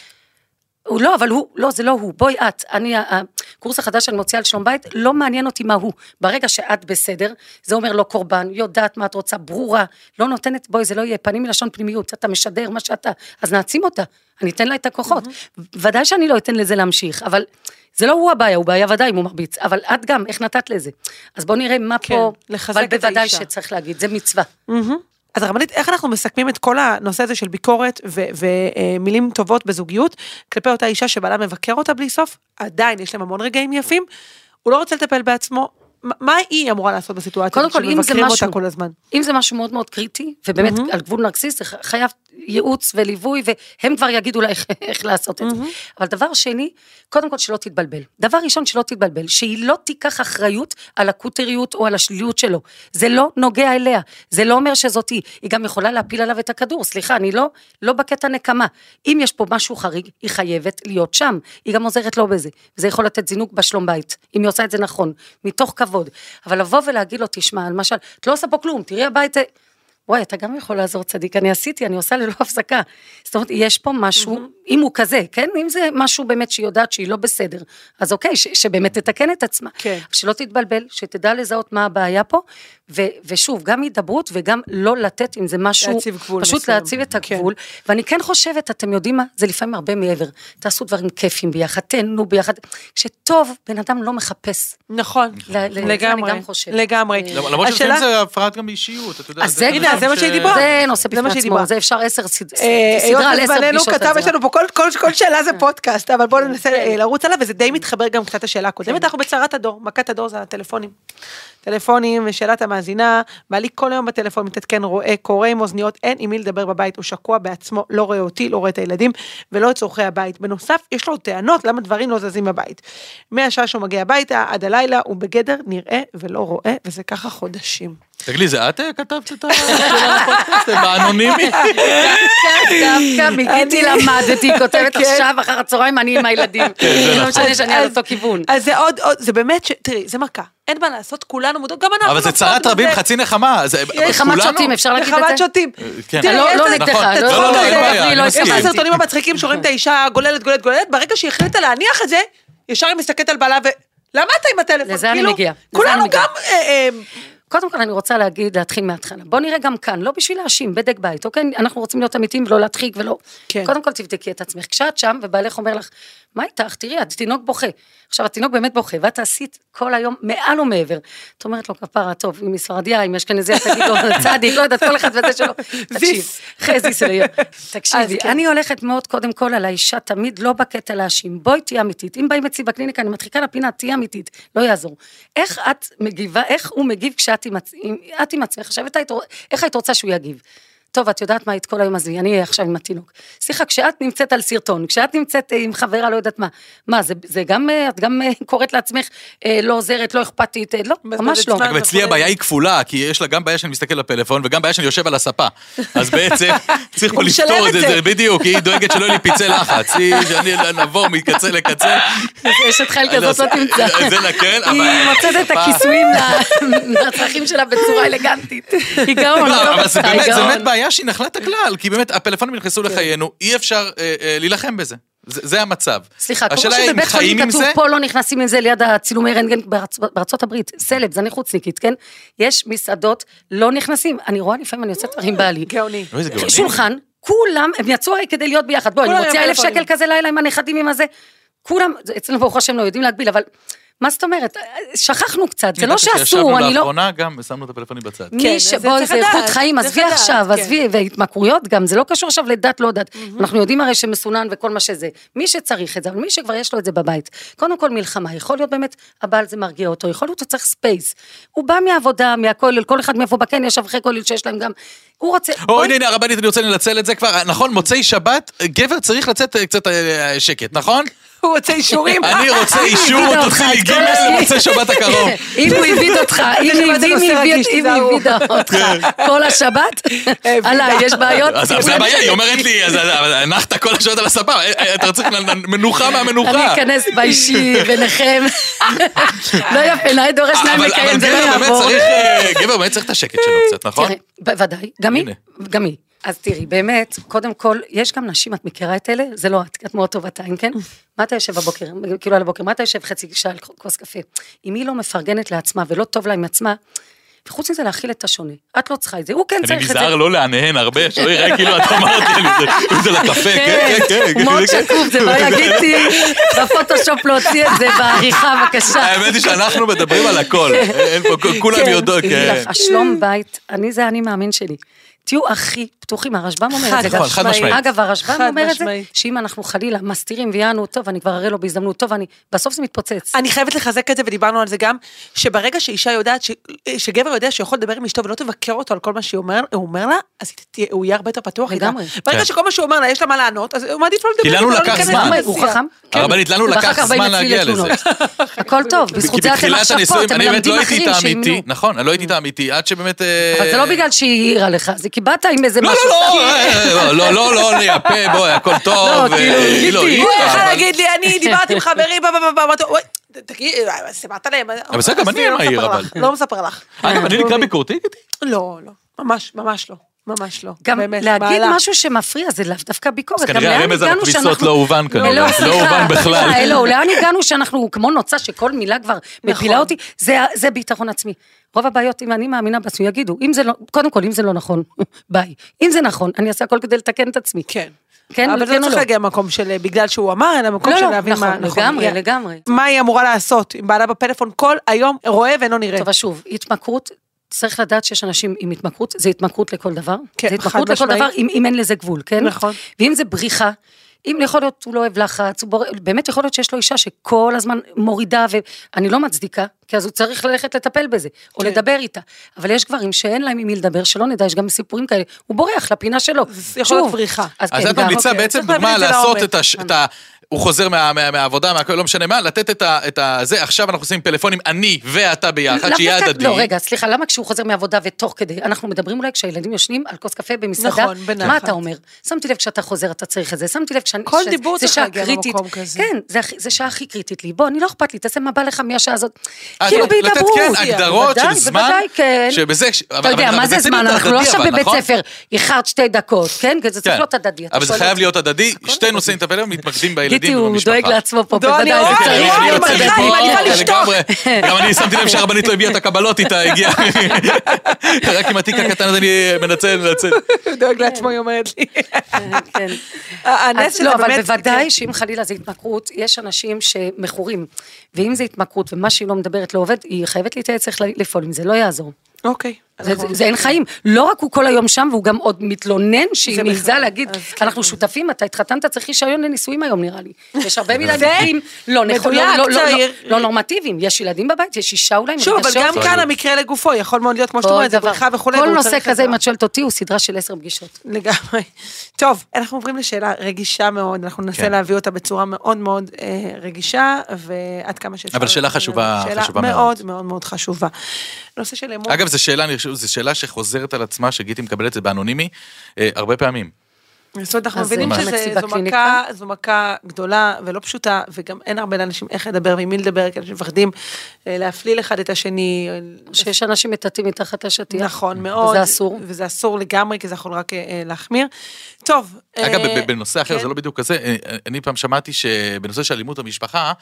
הוא לא, אבל הוא, לא, זה לא הוא, בואי את, אני, הקורס החדש שאני מוציאה על שלום בית, לא מעניין אותי מה הוא. ברגע שאת בסדר, זה אומר לא קורבן, יודעת מה את רוצה, ברורה, לא נותנת, בואי, זה לא יהיה פנים מלשון פנימיות, אתה משדר מה שאתה, אז נעצים אותה, אני אתן לה את הכוחות. ודאי שאני לא אתן לזה להמשיך, אבל זה לא הוא הבעיה, הוא בעיה ודאי אם הוא מרביץ, אבל את גם, איך נתת לזה? אז בואו נראה מה כן, פה, אבל בוודאי האישה. שצריך להגיד, זה מצווה. מהמם. אז הרבנית, איך אנחנו מסכמים את כל הנושא הזה של ביקורת ומילים טובות בזוגיות כלפי אותה אישה שבעלה מבקר אותה בלי סוף? עדיין יש להם המון רגעים יפים, הוא לא רוצה לטפל בעצמו. מה- היא אמורה לעשות בסיטואציה קודם הזאת כל, אם זה שמבקרים אותה משהו, כל הזמן? אם זה משהו מאוד מאוד קריטי, ובאמת על גבול נרקסיסט, זה חייב ייעוץ וליווי, והם כבר יגידו לה איך, איך לעשות את זה. אבל דבר שני, קודם כל שלא תתבלבל. דבר ראשון, שלא תתבלבל, שהיא לא תיקח אחריות על הקוטריות או על השליליות שלו. זה לא נוגע אליה, זה לא אומר שזאת היא. היא גם יכולה להפיל עליו את הכדור, סליחה, אני לא, לא בקטע נקמה. אם יש פה משהו חריג, היא חייבת להיות שם. היא גם עוזרת לו בזה. וזה יכול לתת זינוק בשלום בית, אם היא עושה את זה נכון, מתוך כבוד. אבל לבוא ולהגיד לו, תשמע, למשל, את לא עושה פה כלום, תראי הבית... וואי, אתה גם יכול לעזור צדיק, אני עשיתי, אני עושה ללא הפסקה. זאת אומרת, יש פה משהו, אם הוא כזה, כן? אם זה משהו באמת שהיא יודעת שהיא לא בסדר, אז אוקיי, ש, שבאמת תתקן את עצמה. כן. שלא תתבלבל, שתדע לזהות מה הבעיה פה, ו, ושוב, גם הידברות וגם לא לתת אם זה משהו, להציב גבול פשוט מסוים. להציב את כן. הגבול, ואני כן חושבת, אתם יודעים מה, זה לפעמים הרבה מעבר. תעשו דברים כיפים ביחד, תהנו ביחד. כשטוב, בן אדם לא מחפש. נכון, זה לגמרי. לגמרי. אה, למרות השאלה- שלפעמים זה הפרעת גם באישיות, אתה יודע. אז זה הנה, זה מה שהיא דיברה. זה נושא בפני. עצמו, זה אפשר עשר אה, סדרה על עשר פגישות. יש לנו פה כל- שאלה זה פודקאסט, אבל בואו ננסה אה, לרוץ עליו, וזה די מתחבר גם קצת לשאלה הקודמת, אנחנו בצרת הדור, מכת הדור זה הטלפונים. טלפונים ושאלת המאזינה, בעלי כל היום בטלפון מתעדכן, רואה, קורא עם אוזניות, אין עם מי לדבר בבית, הוא שקוע בעצמו, לא רואה אותי, לא רואה את הילדים, ולא את צורכי הבית. בנוסף, יש לו טענות למה דברים לא זזים בבית. מהשעה שהוא מגיע הביתה עד הלילה, הוא בגדר נראה ולא רואה, וזה ככה חודשים. תגידי, זה את אה, כתבת את השאלה לפודקאסט? באנונימי? דווקא מגיטי למדתי, היא כותבת כן. עכשיו אחר הצהריים, אני עם הילדים. לא משנה שאני על אותו כיוון. אז זה עוד, עוד, זה באמת. תראי, זה מכה. אין מה לעשות, כולנו מודעות, גם אנחנו. אבל זה נופלות צרת רבים. חצי נחמה. זה- נחמת שוטים, אפשר להגיד את נחמת זה? שוטים. כן. תראי, לא- לא נגדך, לא- לא, לא, הזה, אין בעיה, אני לא יש את. הסרטונים המצחיקים שרואים את האישה גוללת, גוללת, גוללת, ברגע שהיא החליטה להניח את זה, ישר היא מסתכלת על בעלה ו... למה אתה עם הטלפון? לזה אני כאילו, מגיעה, כולנו אני מגיעה. גם... קודם כל אני רוצה להגיד, להתחיל מההתחלה. בוא נראה גם כאן, לא בשביל להאשים, בדק בית, אוקיי? אנחנו רוצים להיות אמיתיים ולא להדחיק ולא... כן. קודם כל תבדקי את עצמך. כשאת שם ובעלך אומר לך, מה איתך? תראי, התינוק בוכה. עכשיו, התינוק באמת בוכה, ואת עשית כל היום מעל ומעבר. את אומרת לו, כפרה, טוב, אם היא ספרדיה, אם אשכנזיה, תגיד לו, צדיק, לא יודעת, כל אחד וזה שלו. תקשיב. חזיס אליו. תקשיבי, כן. אני הולכת מאוד קודם כל על האישה, תמיד לא בקטע להאשים. בואי תהיי אמיתית. אם באים אצלי בקליניקה, אני מדחיקה לפינה, תהיי אמיתית, לא יעזור. איך את מגיבה, איך הוא מגיב כשאת עם, עצמך? עכשיו, איך היית רוצה שהוא יגיב? טוב, את יודעת מה, את כל היום עזבי, אני אהיה עכשיו עם התינוק. סליחה, כשאת נמצאת על סרטון, כשאת נמצאת אה, עם חברה, לא יודעת מה, מה, זה, זה גם, אה, את גם אה, קוראת לעצמך אה, לא עוזרת, לא אכפתית, לא, ממש לא. אגב, אצלי הבעיה היא כפולה, כי יש לה גם בעיה שאני מסתכל בפלאפון וגם בעיה שאני יושב על הספה. אז בעצם צריך פה לפתור את זה, זה. בדיוק, היא דואגת שלא יהיו לי פצעי לחץ, היא, שאני נעבור מקצה לקצה. יש את חייל כזאת לא תמצא. זה כן, אבל... היא מוצאת את הכיסויים לצרכים שלה בצורה אלגנטית. היא גאון, לא, עזוב אבל זה באמת, זה גאון. באמת בעיה שהיא נחלת הכלל, כי באמת הפלאפונים נכנסו לחיינו, אי אפשר אה, אה, להילחם בזה. זה זה המצב. סליחה, כמו שבבית חיים חולים כתוב, זה, פה לא נכנסים עם זה ליד הצילומי רנטגן בארצ- בארצות הברית, סלב, זה אני חוצניקית, כן? יש מסעדות, לא נכנסים. אני רואה לפעמים, אני יוצאת עם בעלי. גאוני. שולחן, כולם, הם יצאו הרי כדי להיות ביחד. בואי, אני מוציאה אלף. שקל כזה לילה עם הנכדים עם הזה. כולם, זה- אצלנו ברוך השם לא יודעים להגביל, אבל מה זאת אומרת? שכחנו קצת, זה לא שאסור, אני לא... לאחרונה גם ושמנו את הפלאפונים בצד. כן, מי אז שבו זה זה צריך איכות חיים, צריך עזבי עכשיו, כן. עזבי, והתמכרויות גם, זה לא קשור עכשיו לדת, לא דת. אנחנו יודעים הרי שמסונן וכל מה שזה. מי שצריך את זה, אבל מי שכבר יש לו את זה בבית, קודם כל מלחמה, יכול להיות באמת, הבעל זה מרגיע אותו, יכול להיות שהוא צריך ספייס. הוא בא מהעבודה, מהכולל, כל אחד מאיפה בכן, יש אברכי כולל שיש להם גם, הוא רוצה... אוי, בואי- הנה, הנה, הרבנית, אני רוצה לנצל את זה כבר. נכון, מוצאי שבת, גבר צריך לצאת אה, קצת אה, שקט, נכון? הוא רוצה אישורים. אני רוצה אישור, תוציא לי את ג' כל השני. למוצאי שבת הקרוב. אם הוא הביד אותך, אם. הבידה אותך כל השבת, עליי, יש בעיות. אז זה הבעיה, היא אומרת לי, הנחת כל השעות על הספה, אה, אה, אתה צריך מנוחה אני מהמנוחה. אכנס באישי ביניכם. לא יפה, נאה דורש נאה אבל מקיים, זה לא יעבור. צריך, אה, גבר באמת צריך את השקט שלו קצת, נכון? בוודאי, גם היא. גם היא. אז תראי, באמת, קודם כל, יש גם נשים, את מכירה את אלה? זה לא את, את מאוד טובת עין, כן? מה אתה יושב בבוקר, כאילו על הבוקר, מה אתה יושב חצי שעה על כוס קפה? אם היא לא מפרגנת לעצמה ולא טוב לה עם עצמה, וחוץ מזה להכיל את השונה. את לא צריכה את זה, הוא כן אני צריך את זה. נזהר לא להנהן הרבה, שלא יראה כאילו את אמרת לי, זה- זה לקפה, כן, כן, כן. הוא מאוד כן. שקוף, זה לא יגיד לי בפוטושופ להוציא את זה בעריכה, בבקשה. האמת היא שאנחנו מדברים על הכל, אין פה, כולם כן, יודעות, כן. השלום בית, אני זה אני מאמין שלי. תהיו הכי פתוחים, הרשב"ם אומר את זה חד משמעית. אגב, הרשב"ם אומר את זה. שאם אנחנו חלילה מסתירים ויענו, טוב, אני כבר אראה לו בהזדמנות, טוב, אני, בסוף זה מתפוצץ. אני חייבת לחזק את זה, ודיברנו על זה גם, שברגע שאישה יודעת, ש... שגבר יודע שהוא יכול לדבר עם אשתו ולא תבקר אותו על כל מה שהוא אומר, לה, אז הוא יהיה הרבה יותר פתוח איתה. לגמרי. ברגע כן. שכל מה שהוא אומר לה, יש לה מה לענות, אז הוא מעדיף לא לדבר. כי לנו לא לקח זמן. הוא חכם. כן. הרבנית, לנו לקח זמן להגיע. לזה. הכל טוב, בזכות זה אתם עכשיו פה, אתם מלמדים לא הייתי אחרים שימנו. נכון, אני לא הייתי איתה אמיתי, עד שבאמת... אה, אבל זה לא בגלל שהיא העירה לך, זה כי באת עם איזה לא, משהו. לא, לא, אה, לא, לא, לא, לא, יפה, בואי, הכל טוב. לא, אה, כאילו, לא, גיטי, הוא לא, יכול להגיד לי, אני דיברתי עם חברי, בא, בא, בא, בא, אמרתי, "אוי, תגיד, אה, סיפרת להם. בסדר, גם אני לא מספר אבל. לא מספר לך. אגב, אני נקרא ביקורתי? לא, לא, ממש, ממש לא. ממש לא. גם באמת, להגיד מעלה. משהו שמפריע זה לאו דווקא ביקורת. אז כנראה הרמז על שאנחנו- לא הובן כנראה, לא, לא הובן בכלל. סליחה, אלוהו, לאן הגענו שאנחנו כמו נוצה שכל מילה כבר נכון. מפילה אותי? זה- זה ביטחון עצמי. רוב הבעיות, אם אני מאמינה בעצמי, יגידו, אם זה לא, קודם כל, אם זה לא נכון, ביי. אם זה נכון, אני אעשה הכל כדי לתקן את עצמי. כן. כן, אבל זה כן לא צריך לא? להגיע ממקום של בגלל שהוא אמר, אלא ממקום לא, של לא, להבין מה נכון, לגמרי, היא- לגמרי. מה היא אמורה לעשות אם בעלה בפלאפון כל היום רואה ואינו נראה. טוב, שוב, התמכרות, צריך לדעת שיש אנשים עם התמכרות, זה התמכרות לכל דבר. כן, זה התמכרות לכל משמעית. דבר, אם, אם אין לזה גבול, כן? נכון. ואם זה בריחה, אם יכול להיות, הוא לא אוהב לחץ, הוא בור... באמת יכול להיות שיש לו אישה שכל הזמן מורידה, ואני לא מצדיקה, כי אז הוא צריך ללכת לטפל בזה, או כן. לדבר איתה. אבל יש גברים שאין להם עם מי לדבר, שלא נדע, יש גם סיפורים כאלה, הוא בורח לפינה שלו. זה יכול להיות בריחה. אז כן, את ממליצה אוקיי. בעצם דוגמה לעשות. את הש- את ה... הוא חוזר מה- מה- מהעבודה, מהכל, לא משנה מה, לתת את ה- את ה... זה, עכשיו אנחנו עושים פלאפונים, אני ואתה ביחד, לאו שיהיה דווקא- הדדי. לא, רגע, סליחה, למה כשהוא חוזר מעבודה ותוך כדי, אנחנו מדברים אולי כשהילדים יושנים על כוס קפה במסעדה, נכון, בנחת. מה אתה אומר? שמתי לב כשאתה חוזר אתה צריך את זה, שמתי לב כשאני... כל שזה- דיבור זה צריך שעה להגיע קריטית. למקום כזה. כן, זה זה שעה הכי קריטית לי. בוא, אני לא אכפת לי, תעשה מה בא לך מהשעה הזאת. אז כאילו לתת, בהידברות. כן, הגדרות של זמן, בוודאי, כן. שבזה... ש- אתה אבל- יודע, מה זה זמן? אנחנו לא עכשיו בבית נכון? ספר, איחרת שתי דקות, כן? זה צריך. להיות הדדי. אתה אבל זה שואל חייב אותי. להיות הדדי, שתי נושאים את הפלאפון, מתמקדים בילדים גיטי, הוא. דואג לעצמו פה, בוודאי. זה אני צריך להיות כן. לגמרי. גם אני שמתי לב שהרבנית לא הביאה את הקבלות איתה, הגיעה. רק עם התיק הקטן הזה אני מנצל, מנצל. הוא דואג לעצמו, היא אומרת לי. כן. הנס אז שזה לא, אבל. בוודאי שאם חלילה זה התמכרות, יש אנשים שמכורים. ואם זה התמכרות ומה שהיא לא מדברת לא עובד, היא חייבת להתייעץ איך לפעול עם זה, לא יעזור. אוקיי. זה, זה, זה אין חיים. לא רק הוא כל היום שם, והוא גם עוד מתלונן שהיא זה מעיזה. להגיד, כן. אנחנו שותפים, אתה התחתנת, צריך רישיון לנישואים היום נראה לי. יש הרבה מקרים לא נכון, לא- לא- לא-. לא- לא נורמטיביים. יש ילדים בבית, יש אישה אולי, שוב, אבל. גם כאן המקרה לגופו יכול מאוד להיות, כמו שאת כל אומרת, זה. בריכה וכולי. כל נושא כזה. אם את שואלת אותי, הוא סדרה של עשר פגישות. לגמרי. טוב, אנחנו עוברים לשאלה רגישה מאוד, אנחנו ננסה כן. להביא אותה בצורה מאוד מאוד אה, רגישה, ועד כמה שאפשר. אבל שאלה חשובה- שאלה חשובה מאוד מאוד. מאוד מאוד חשובה. נושא של אמון. אגב, זו שאלה, חושב, זו שאלה שחוזרת על עצמה, שגיטי מקבלת את זה באנונימי, אה, הרבה פעמים. זאת אומרת, אנחנו מבינים? שזו מכה, בקליניקה? זו מכה גדולה ולא פשוטה, וגם אין הרבה לאנשים איך לדבר ועם מי לדבר, כי אנשים מפחדים אה, להפליל אחד את השני. אה, שיש אנשים מטאטאים מתחת לשטיח. נכון מאוד. וזה אסור. וזה אסור לגמרי, כי זה יכול רק אה, אה, להחמיר. טוב. אגב, אה, בנושא אחר, כן. זה לא בדיוק כזה, אה, אני פעם שמעתי שבנושא של אלימות במשפחה,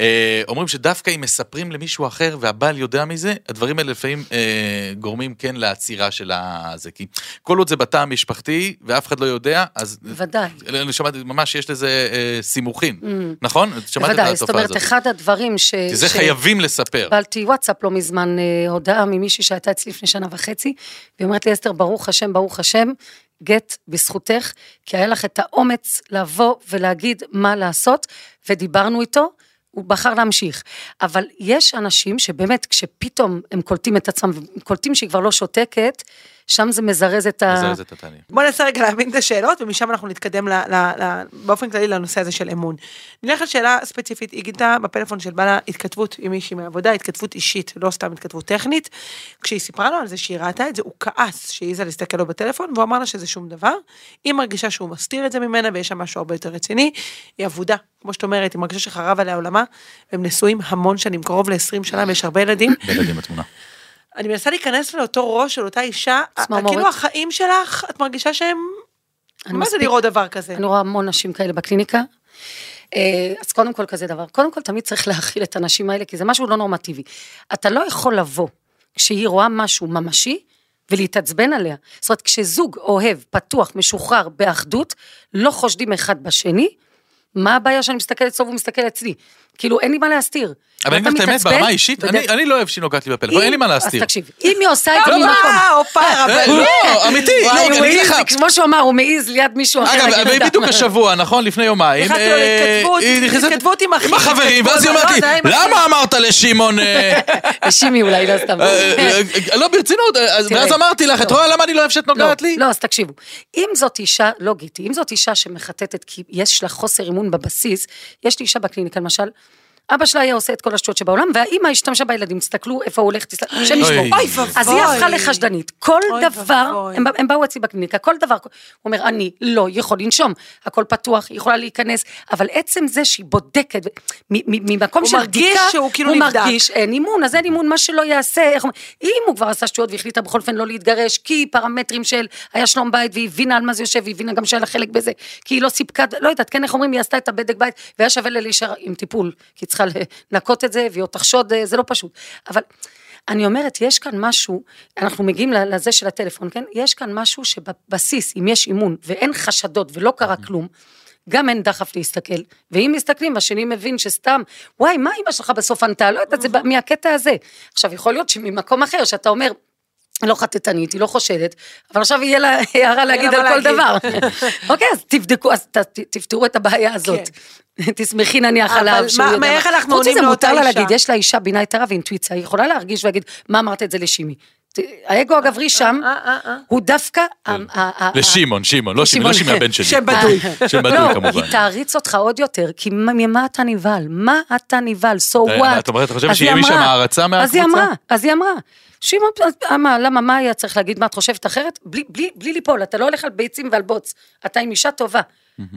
אה, אומרים שדווקא אם מספרים למישהו אחר והבעל יודע מזה, הדברים האלה לפעמים אה, גורמים כן לעצירה של הזה. כי כל עוד זה בתא המשפחתי ואף אחד לא יודע, אז... בוודאי. אני שמעתי, ממש יש לזה אה, סימוכין, נכון? שמעת את Mm. בוודאי, זאת התופעה אומרת, הזאת. אחד הדברים ש... כי זה ש- חייבים לספר. קיבלתי וואטסאפ לא מזמן, אה, הודעה ממישהי שהייתה אצלי לפני שנה וחצי, והיא אומרת לי, אסתר, ברוך השם, ברוך השם, גט בזכותך, כי היה לך את האומץ לבוא ולהגיד מה לעשות, ודיברנו איתו. הוא בחר להמשיך. אבל יש אנשים שבאמת, כשפתאום הם קולטים את עצמם, וקולטים שהיא כבר לא שותקת, שם זה מזרז את ה... מזרז את התהליך. בוא ננסה רגע להבין את השאלות, ומשם אנחנו נתקדם ל, ל, ל, באופן כללי לנושא הזה של אמון. נלך לשאלה ספציפית, היא גילתה בפלאפון של בעלה התכתבות עם מישהי מהעבודה, התכתבות אישית, לא סתם התכתבות טכנית. כשהיא סיפרה לו על זה שהיא ראתה את זה, הוא כעס שהיא העזה להסתכל לו בטלפון, והוא אמר לה שזה שום דבר. היא מרגישה שהוא מסתיר את זה ממנה, ויש שם משהו הרבה יותר רציני. היא אבודה, כמו שאת אומרת, היא מרגישה שחרב עליה עולמה, והם נשואים המון שנים, קרוב ל-20 שנה, ויש הרבה ילדים. בילדים בתמונה. אני מנסה להיכנס לאותו ראש של אותה אישה, צמרמורת. כאילו החיים שלך, את מרגישה שהם... מה זה לראות דבר כזה? אני רואה המון נשים כאלה בקליניקה. אה, אז קודם כל כזה דבר, קודם כל תמיד צריך להכיל את הנשים האלה, כי זה משהו לא נורמטיבי. אתה לא יכול לבוא כשהיא רואה משהו ממשי ולהתעצבן עליה. זאת אומרת, כשזוג אוהב, פתוח, משוחרר, באחדות, לא חושדים אחד בשני, מה הבעיה שאני מסתכלת והוא מסתכל אצלי? כאילו, אין לי מה להסתיר. אבל אני אתה אגיד לך את האמת, ברמה האישית, אני אני לא אוהב שהיא נוגעת לי בפלאפון, אין לי מה להסתיר. אז תקשיב, אם היא עושה את זה ממקום... הופה, הופה, אה, אבל... לא, אמיתי, לא, אני אגיד לך... כמו שהוא אמר, הוא מעז ליד מישהו אחר. אגב. בדיוק השבוע, נכון? לפני יומיים. אה, היא נכנסת- התכתבות עם אחי, עם החברים, ואז היא אומרת לי, לא, זה היה עם אחי." למה אמרת לשמעון... אה, שימי אולי, לא סתם. אה, אה, אה, לא, ברצינות, אה, ואז אמרתי לך, את לא. רואה למה אני לא אוהב שאת לא, נוגעת לי? לא, אז תקשיבו. אם זאת אישה, לא גיטי, אם זאת אישה שמחטטת כי יש לה חוסר אמון בבסיס, יש לי אישה בקליניקה למשל, אבא שלה היה עושה את כל השטויות שבעולם, והאימא השתמשה בילדים, תסתכלו איפה הוא הולך, תסתכלו, השם ישמור. אוי ואבוי. אז היא הפכה לחשדנית. כל דבר. הם, הם באו אצלי בקליניקה, כל דבר, הוא אומר, אני לא יכול לנשום, הכל פתוח, היא יכולה להיכנס, אבל עצם זה שהיא בודקת, מ- מ- ממקום הוא של מרגיש בדיקה, שהוא כאילו הוא נבדק. מרגיש אין אימון, אז אין אימון, מה שלא יעשה, איך אומרים, אם הוא כבר עשה שטויות והחליטה בכל אופן לא להתגרש, כי פרמטרים של היה שלום בית, והיא הבינה על מה זה יושב, והיא הבינה גם שהיה לה חלק בזה, כי היא לא סיפקה, לא יודעת, כן, איך אומרים, היא עשתה את הבדק בית, והיה שווה לה להישאר עם טיפול, כי היא צריכה לנקות את זה, והיא עוד תחשוד, אה, זה לא פשוט. אבל אני אומרת, יש כאן משהו, אנחנו מגיעים לזה של הטלפון, כן? יש כאן משהו שבבסיס, אם יש אימון, ואין חשדות ולא קרה כלום, גם אין דחף להסתכל, ואם מסתכלים, השני מבין שסתם, וואי, מה אמא שלך בסוף ענתה? לא יודעת, זה מהקטע הזה. עכשיו, יכול להיות שממקום אחר, שאתה אומר, לא חטטנית, היא לא חושדת, אבל עכשיו יהיה לה הערה להגיד לה על כל. דבר. אוקיי, אז תבדקו, אז תפתרו את הבעיה הזאת. תשמחי נניח כן. עליו שהוא מה- יודע. מה- איך אנחנו חוץ עונים מזה, לאותה מותר לה אישה? להגיד, יש לה אישה בינה יתרה ואינטואיציה, היא יכולה להרגיש ולהגיד, מה אמרת את זה לשימי? האגו הגברי שם, אה, אה, אה. הוא דווקא... ה- לשמעון, שמעון, לא שמעון, לא שמעון. שמעון הבן שלי. שם בדוי. שם בדוי לא, כמובן. היא תעריץ אותך עוד יותר, כי מה- ממה אתה נבהל? מה אתה נבהל? So אה, what? את אומרת, את חושבת אז שיהיה היא משם אמרה- הערצה אז היא מהקבוצה? אמרה, אז היא אמרה. שמעון, אז מה, למה, מה היה צריך להגיד, מה את חושבת אחרת? בלי, בלי, בלי ליפול, אתה לא הולך על ביצים ועל בוץ, אתה עם אישה טובה.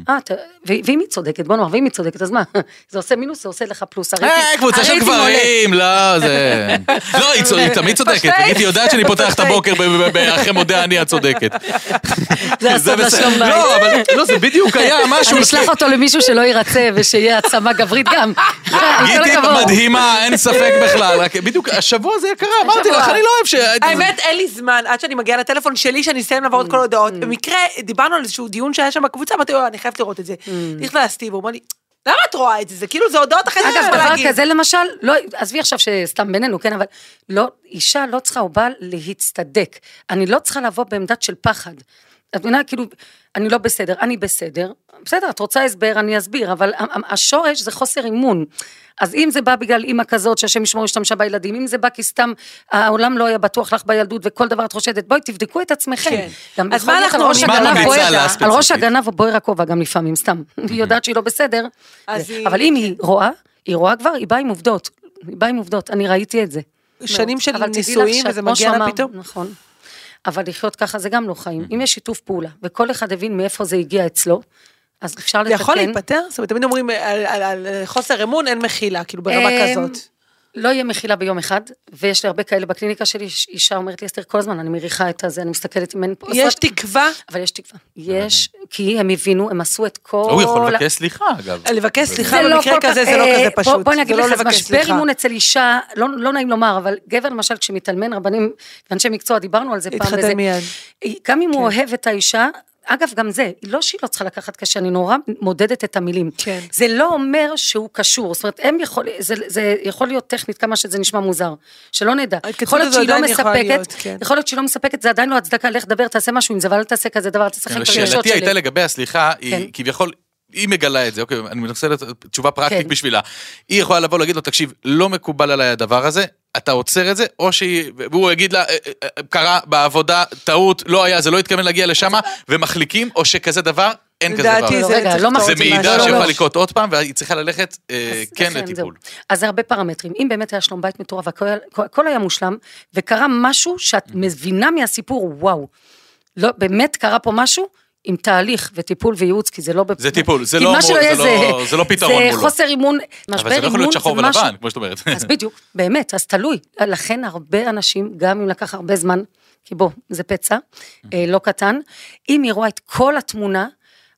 אה, ואם היא צודקת, בוא נאמר, ואם היא צודקת, אז מה? זה עושה מינוס, זה עושה לך פלוס. הרייטינג- אה, קבוצה של. גברים, לא, זה... לא, היא היא תמיד צודקת, גיטי יודעת שאני פותח את הבוקר אחרי מודה אני הצודקת. זה הסוד. לשלום בית. לא, אבל לא, זה בדיוק היה משהו. אני אשלח אותו למישהו שלא ירצה ושיהיה העצמה גברית גם. כל גיטי. מדהימה, אין ספק בכלל. רק בדיוק השבוע זה קרה, אמרתי לך, אני לא אוהב ש... האמת, אין לי זמן, עד שאני מגיעה לטלפון שלי, שאני אסיים לעבור את כל ההודעות. במקרה, דיברנו על איזשהו דיון שהיה שם בקבוצה, אמרתי לו, אני חייבת לראות את זה. נכנסתי, והוא אמר לי, למה את רואה את זה? זה כאילו, זה הודעות אחרי זה אגב, דבר. כזה למשל, לא, עזבי עכשיו שסתם בינינו, כן, אבל לא, אישה לא צריכה או בעל להצטדק. אני לא צריכה לבוא בעמדת של פחד. את מבינה, כאילו, אני לא בסדר, אני בסדר. בסדר, את רוצה הסבר, אני אסביר, אבל השורש זה חוסר אמון. אז אם זה בא בגלל אימא כזאת, שהשם ישמור השתמשה בילדים, אם זה בא כי סתם העולם לא היה בטוח לך בילדות וכל דבר את חושדת, בואי תבדקו את עצמכם. כן. גם אז מה אנחנו לה על ראש? הגנב בוער הכובע גם לפעמים, סתם. היא יודעת שהיא לא בסדר. אבל אם היא רואה, היא רואה כבר, היא באה עם עובדות. היא באה עם עובדות, אני ראיתי את זה. שנים של נישואים, וזה כמו מגיע לה פתאום. נכון. אבל לחיות ככה זה גם לא חיים. אם יש שיתוף פעולה, וכל אחד הבין מאיפה זה הגיע אצלו, אז אפשר זה לתקן. יכול להיפתר? זאת אומרת, תמיד אומרים, על- על על חוסר אמון אין מחילה, כאילו ברמה אמ, כזאת. לא יהיה מחילה ביום אחד, ויש לי הרבה כאלה בקליניקה שלי, איש- אישה אומרת לי, אסתר, כל הזמן אני מריחה את הזה, אני מסתכלת אם אין פה... יש תקווה אבל יש תקווה. יש, כי הם הבינו, הם עשו את כל... הוא יכול לבקש סליחה, אגב. לבקש סליחה זה לא במקרה כזה זה לא אה, כזה פשוט. בוא אני אגיד זה לא לך, משבר. אימון אצל אישה, לא לא נעים לומר, אבל גבר למשל כשמתאלמן, רבנים ואנשי מקצוע, דיברנו על זה פעם. התחתן וזה- מיד. גם אם הוא כן. אוהב את האישה, אגב, גם זה, לא שהיא לא צריכה לקחת קשה, אני נורא מודדת את המילים. כן. זה לא אומר שהוא קשור, זאת אומרת, הם יכול, זה, זה יכול להיות טכנית כמה שזה נשמע מוזר, שלא נדע. ההתכתבות יכול להיות שהיא לא עדיין יכולה להיות, מספקת, כן. יכול להיות שהיא לא מספקת, זה עדיין לא הצדקה, לך דבר, תעשה משהו עם זה, אבל אל תעשה כזה דבר, אל תשחק את הרגשות שאלתי שלי. הייתה לגבי הסליחה, כן. היא כביכול... היא מגלה את זה, אוקיי, אני מנסה לתת תשובה פרקטית כן. בשבילה. היא יכולה לבוא להגיד לו, תקשיב, לא מקובל עליי הדבר הזה, אתה עוצר את זה, או שהיא, והוא יגיד לה, "אה, אה, אה, קרה בעבודה, טעות, לא היה, זה לא התכוון להגיע לשם, ומחליקים, או שכזה דבר, אין כזה דבר. זה רגע, לא זה מידע. שיכולה לקרות עוד פעם, והיא צריכה ללכת אז כן לכן, לטיפול. זהו. אז זה הרבה פרמטרים. אם באמת היה שלום בית מטורף הכל היה מושלם, וקרה משהו שאת מבינה מהסיפור, וואו, לא, באמת קרה פה משהו עם תהליך וטיפול וייעוץ, כי זה לא... זה טיפול, זה לא יהיה זה לא- זה לא פתרון זה מולו. חוסר אימון, משבר אבל זה לא יכול אימון להיות שחור זה משהו- ולבן, כמו שאת אומרת. אז בדיוק, באמת, אז תלוי. לכן הרבה אנשים, גם אם לקח הרבה זמן, כי בוא, זה פצע, אה, לא קטן, אם היא רואה את כל התמונה,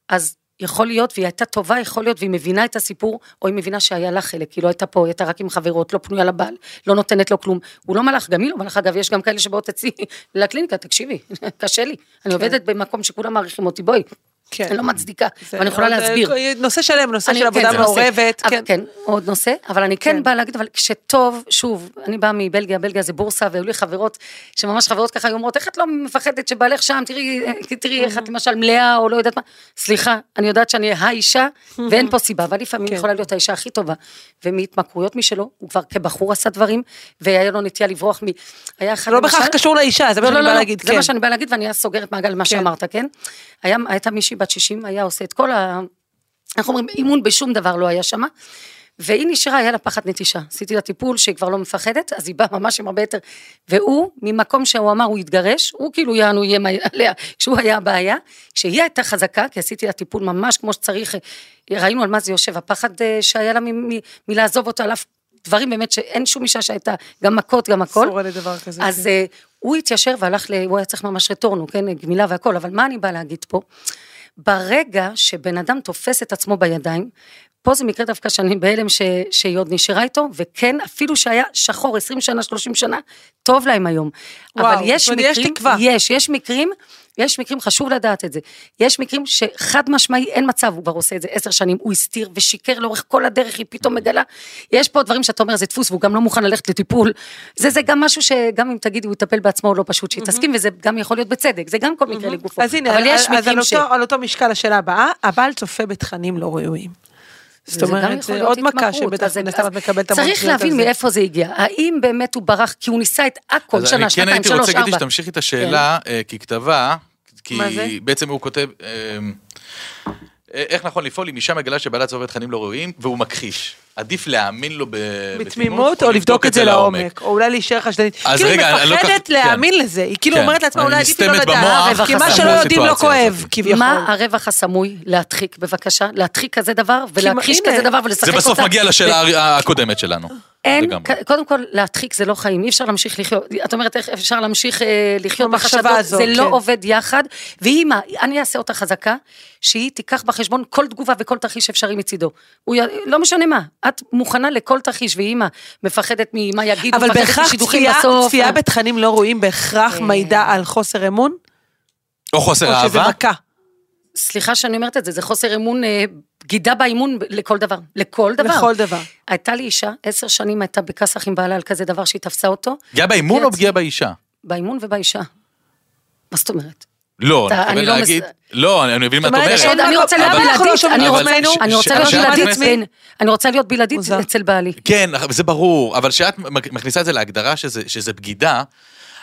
אז יכול להיות, והיא הייתה טובה, יכול להיות, והיא מבינה את הסיפור, או היא מבינה שהיה לה חלק, היא לא הייתה פה, היא הייתה רק עם חברות, לא פנויה לבעל, לא נותנת לו כלום. הוא לא מלך, גם היא לא מלך. אגב, יש גם כאלה שבאות אצלי לקליניקה, תקשיבי, קשה לי. אני עובדת במקום שכולם מעריכים אותי, בואי. כן. אני לא מצדיקה, זה ואני יכולה עוד, להסביר. אה, נושא שלם, נושא אני- של כן, עבודה זה. מעורבת. אבל כן. כן, עוד נושא, אבל אני כן כן. באה להגיד, אבל כשטוב, שוב, אני באה מבלגיה, בלגיה זה בורסה, והיו לי חברות, שממש חברות ככה היו אומרות, איך את לא מפחדת שבעלך שם, תראי, אה, תראי איך את למשל מלאה, או לא יודעת מה, סליחה, אני יודעת שאני האישה, ואין פה סיבה, אבל לפעמים כן. יכולה להיות האישה הכי טובה, ומהתמכרויות משלו, הוא כבר כבחור עשה דברים, והיה לו נטייה לברוח מ... היה אחד לא בהכרח קשור לאישה, זה מה לא, שאני לא, באה לא, להגיד, זה כן. מה שאני באה להגיד, ואני סוגרת מעגל למה כן. שאמרת, כן? הייתה מישהי בת 60, היה עושה את כל ה... איך אומרים, אימון בשום דבר לא היה שמה. והיא נשארה, היה לה פחד נטישה. עשיתי לה טיפול שהיא כבר לא מפחדת, אז היא באה ממש עם הרבה יותר. והוא, ממקום שהוא אמר הוא יתגרש, הוא כאילו יענו איים עליה, כשהוא היה הבעיה, כשהיא הייתה חזקה, כי עשיתי לה טיפול ממש כמו שצריך, ראינו על מה זה יושב, הפחד אה, שהיה לה מ- מ- מלעזוב אותו, על אף דברים באמת שאין שום אישה שהייתה, גם מכות, גם הכל. שורדת דבר כזה. אז אה, הוא התיישר והלך, ל... הוא היה צריך ממש רטורנו, כן, גמילה והכל, אבל מה אני באה להגיד פה? ברגע שבן אדם תופס את עצמו בידיים, פה זה מקרה דווקא שאני בהלם ש... שהיא עוד נשארה איתו, וכן, אפילו שהיה שחור 20 שנה, 30 שנה, טוב להם היום. וואו, אבל יש אומרת, יש מקרים, תקווה. יש, יש מקרים, יש מקרים, חשוב לדעת את זה. יש מקרים שחד משמעי, אין מצב, הוא כבר עושה את זה עשר שנים, הוא הסתיר ושיקר לאורך כל הדרך, היא פתאום מגלה. יש פה דברים שאתה אומר, זה דפוס, והוא גם לא מוכן ללכת לטיפול. זה, זה גם משהו שגם אם תגידי, הוא יטפל בעצמו, לא פשוט שהיא תסכים, וזה גם יכול להיות בצדק, זה גם כל מקרה לגופו. אז הנה, אבל יש אז על מקרים ש... אותו, על אותו משקל השאלה הבאה, הבעל צופה בתכנים לא ראויים. זאת אומרת, זה עוד מכה שבטח אז- מן הסתם אז את מקבלת המון צריך להבין זה. מאיפה זה הגיע. האם באמת הוא ברח, כי הוא ניסה את הכל, אז שנה, אני כן שנתיים, הייתי שלוש, רוצה, גידי, ארבע. שתמשיכי את השאלה אה, ככתבה, כי? בעצם הוא כותב, אה, אה, איך נכון לפעול אם אישה מגלה שבעלת צובר תכנים לא ראויים והוא מכחיש. עדיף להאמין לו בתמימות, או לבדוק את זה לעומק, או אולי להישאר חשדנית. אז כאילו היא רגע, אני לא מפחדת כך- להאמין כן. לזה, היא כאילו כן. אומרת לעצמה, אולי עדיף לא לדעת, במוח, כי מה שלא יודעים לא כואב. כביכול. מה הרווח הסמוי להדחיק, בבקשה? להדחיק כזה דבר, ולהכחיש כזה דבר ולשחק זה אותה. בסוף מגיע לשאלה הקודמת שלנו. אין, קודם כל, להדחיק זה לא חיים, אי אפשר להמשיך לחיות. את אומרת, איך אפשר להמשיך אה, לחיות בחשדות, זה לא כן. עובד יחד. ואימא, אני אעשה אותה חזקה, שהיא תיקח בחשבון כל תגובה וכל תרחיש אפשרי מצידו. לא משנה מה, את מוכנה לכל תרחיש, ואימא מפחדת ממה יגידו, אבל מפחדת בהכרח משידוכים צפייה- בסוף. צפייה בתכנים לא ראויים בהכרח אה. מעידה על חוסר אמון, או חוסר או שזה אהבה. מכה. סליחה שאני אומרת את זה, זה חוסר אמון אה, בגידה באימון לכל דבר, לכל דבר. לכל דבר. הייתה לי אישה, עשר שנים הייתה בכסח עם בעלה על כזה דבר שהיא תפסה אותו, פגיעה באימון או. פגיעה באישה? באימון ובאישה. מה זאת אומרת? לא, אני מתכוון לא להגיד, לא, אני מבין מה את אומרת, אני רוצה להיות בלעדית, אני רוצה- להיות בלעדית, נכנסת- אני רוצה להיות בלעדית מוזר. אצל בעלי. כן, זה ברור, אבל כשאת מכניסה את זה להגדרה שזה, שזה בגידה,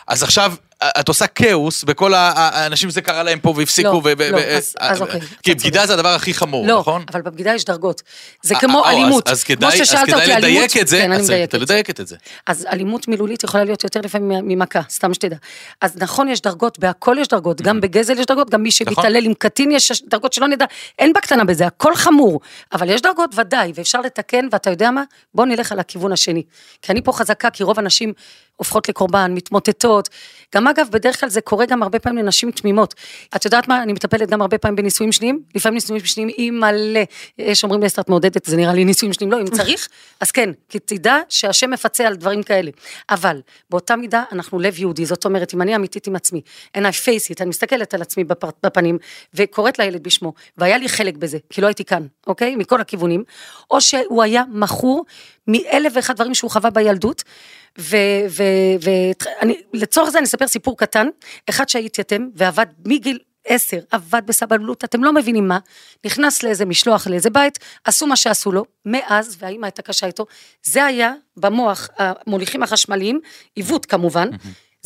אז עכשיו את עושה כאוס, וכל ה- האנשים זה קרה להם פה והפסיקו. לא, ו- לא, ו- אז- אוקיי, כי בגידה זה הדבר הכי חמור, לא, נכון? אבל בבגידה יש דרגות. זה אה, כמו אה, או, אלימות. אז, כדאי, כמו לדייק את זה, כן, אז. תדייקת את זה. אז אלימות מילולית יכולה להיות יותר לפעמים ממכה, סתם שתדע. אז נכון, יש דרגות, בהכל יש דרגות, גם בגזל יש דרגות, גם מי נכון. שמתעלל עם קטין יש דרגות שלא נדע, אין בקטנה בזה, הכל חמור. אבל יש דרגות ודאי, ואפשר לתקן, ואתה יודע מה? בוא נלך על הכיוון השני. כי אני פה חזקה, כי רוב הנשים הופכות לקורבן, מתמוטטות. גם אגב, בדרך כלל זה קורה גם הרבה פעמים לנשים תמימות. את יודעת מה? אני מטפלת גם הרבה פעמים בנישואים שניים, לפעמים נישואים שניים היא מלא. יש אומרים לי, את מעודדת, זה נראה לי נישואים שניים, לא, אם צריך, אז כן, כי תדע שהשם מפצה על דברים כאלה. אבל באותה מידה אנחנו לב יהודי, זאת אומרת, אם אני אמיתית עם עצמי, and I face it, אני מסתכלת על עצמי בפנים, וקוראת לילד בשמו, והיה לי חלק בזה, כי לא הייתי כאן, אוקיי? מכל הכיוונים, או שהוא היה מכור מאלף ואחד דברים שהוא חווה בילדות, ולצורך זה אני אספר סיפור קטן, אחד שהתייתם ועבד מגיל עשר, עבד בסבלנות, אתם לא מבינים מה, נכנס לאיזה משלוח לאיזה בית, עשו מה שעשו לו, מאז, והאימא הייתה קשה איתו, זה היה במוח, המוליכים החשמליים, עיוות כמובן,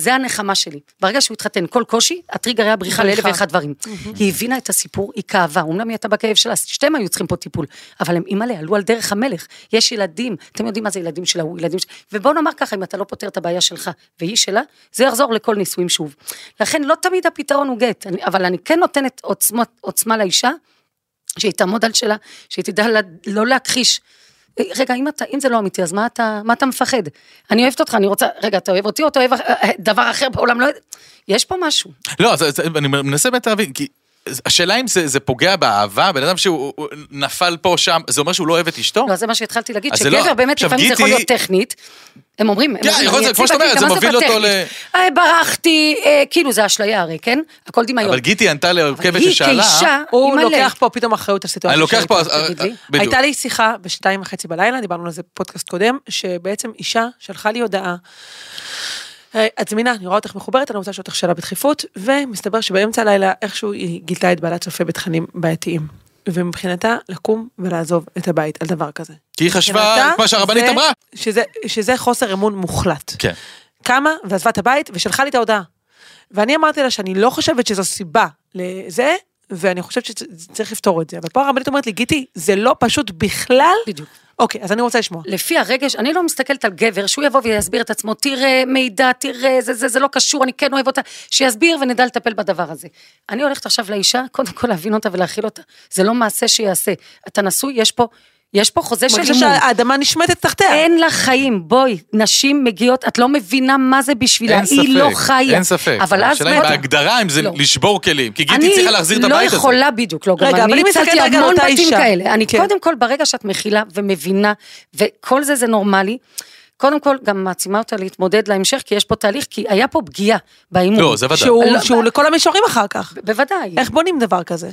זה הנחמה שלי. ברגע שהוא התחתן, כל קושי, הטריגר היה בריחה לאלף. ואחד דברים. היא הבינה את הסיפור, היא כאבה, אומנם היא הייתה בכאב שלה, שתיהם היו צריכים פה טיפול, אבל הם אימא'לה, עלו על דרך המלך, יש ילדים, אתם יודעים מה זה ילדים של ההוא, ילדים של... ובוא נאמר ככה, אם אתה לא פותר את הבעיה שלך, והיא שלה, זה יחזור לכל נישואים שוב. לכן לא תמיד הפתרון הוא גט, אבל אני כן נותנת עוצמה, עוצמה לאישה, שהיא תעמוד על שלה, שהיא תדע לא להכחיש. אה, רגע, אם, אתה, אם זה לא אמיתי, אז מה אתה, מה אתה מפחד? אני אוהבת אותך, אני רוצה, רגע, אתה אוהב אותי או אתה אוהב אה, אה, דבר אחר בעולם? לא, יודע. יש פה משהו. לא, אז, אז אני מנסה באמת להבין, כי השאלה אם זה, זה פוגע באהבה, בן אדם שהוא הוא נפל פה שם, זה אומר שהוא לא אוהב את אשתו? לא, זה מה שהתחלתי להגיד, לא- שגבר באמת עכשיו, לפעמים זה יכול גיטי- להיות טכנית. הם אומרים, הם כן, אומרים, כמו שאת אומרת, זה מוביל אותו בטכנית? אה, ברחתי, אה, כאילו זה אשליה הרי, כן? הכל דמיון. אבל גיטי ענתה להרכבת היא ששאלה, כאישה, הוא. לוקח פה פתאום אחריות על סיטואציה. אני לוקח פה. אה, תגיד לי. בדיוק. הייתה לי שיחה בשתיים וחצי בלילה, דיברנו על זה בפודקאסט קודם, שבעצם אישה שלחה לי הודעה. "היי, את זמינה, אני רואה אותך מחוברת, אני רוצה לשאול אותך שאלה בדחיפות, ומסתבר שבאמצע הלילה איכשהו היא גילתה את בעלת צופה בתכנים בעייתיים. ומבחינתה לקום ולעזוב את הבית על דבר כזה. כי היא חשבה, מבחינתה, כמו שהרבנית אמרה. שזה, שזה חוסר אמון מוחלט. כן. קמה ועזבה את הבית ושלחה לי את ההודעה. ואני אמרתי לה שאני לא חושבת שזו סיבה לזה, ואני חושבת שצריך לפתור את זה. אבל פה הרבנית אומרת לי, גיטי, זה לא פשוט בכלל. בדיוק. אוקיי, אז אני רוצה לשמוע. לפי הרגש, אני לא מסתכלת על גבר, שהוא יבוא ויסביר את עצמו, תראה מידע, תראה, זה, זה, זה לא קשור, אני כן אוהב אותה, שיסביר ונדע לטפל בדבר הזה. אני הולכת עכשיו לאישה, קודם כל להבין אותה ולהכיל אותה. זה לא מעשה שיעשה. אתה נשוי, יש פה, יש פה חוזה של מרגישה אמון. שהאדמה נשמטת תחתיה. אין לה חיים, בואי, נשים מגיעות, את לא מבינה מה זה בשבילה, אין ספק, היא לא חיה. אין ספק. אבל אז השאלה מתה. בהגדרה אם זה לא. לשבור כלים, כי גיטי אני צריכה להחזיר את לא הבית הזה. יכולה בדיוק, לא, גם רגע, אבל אני הצלתי המון בתים אישה. כאלה. אני כן. קודם כל, ברגע שאת מכילה ומבינה, וכל זה זה נורמלי, קודם כל גם מעצימה אותה להתמודד להמשך, כי יש פה תהליך, כי היה פה פגיעה באימון. לא, זה ודאי. שהוא, לא, שהוא לכל המישורים אחר כך. בוודאי. איך בונים דבר כזה?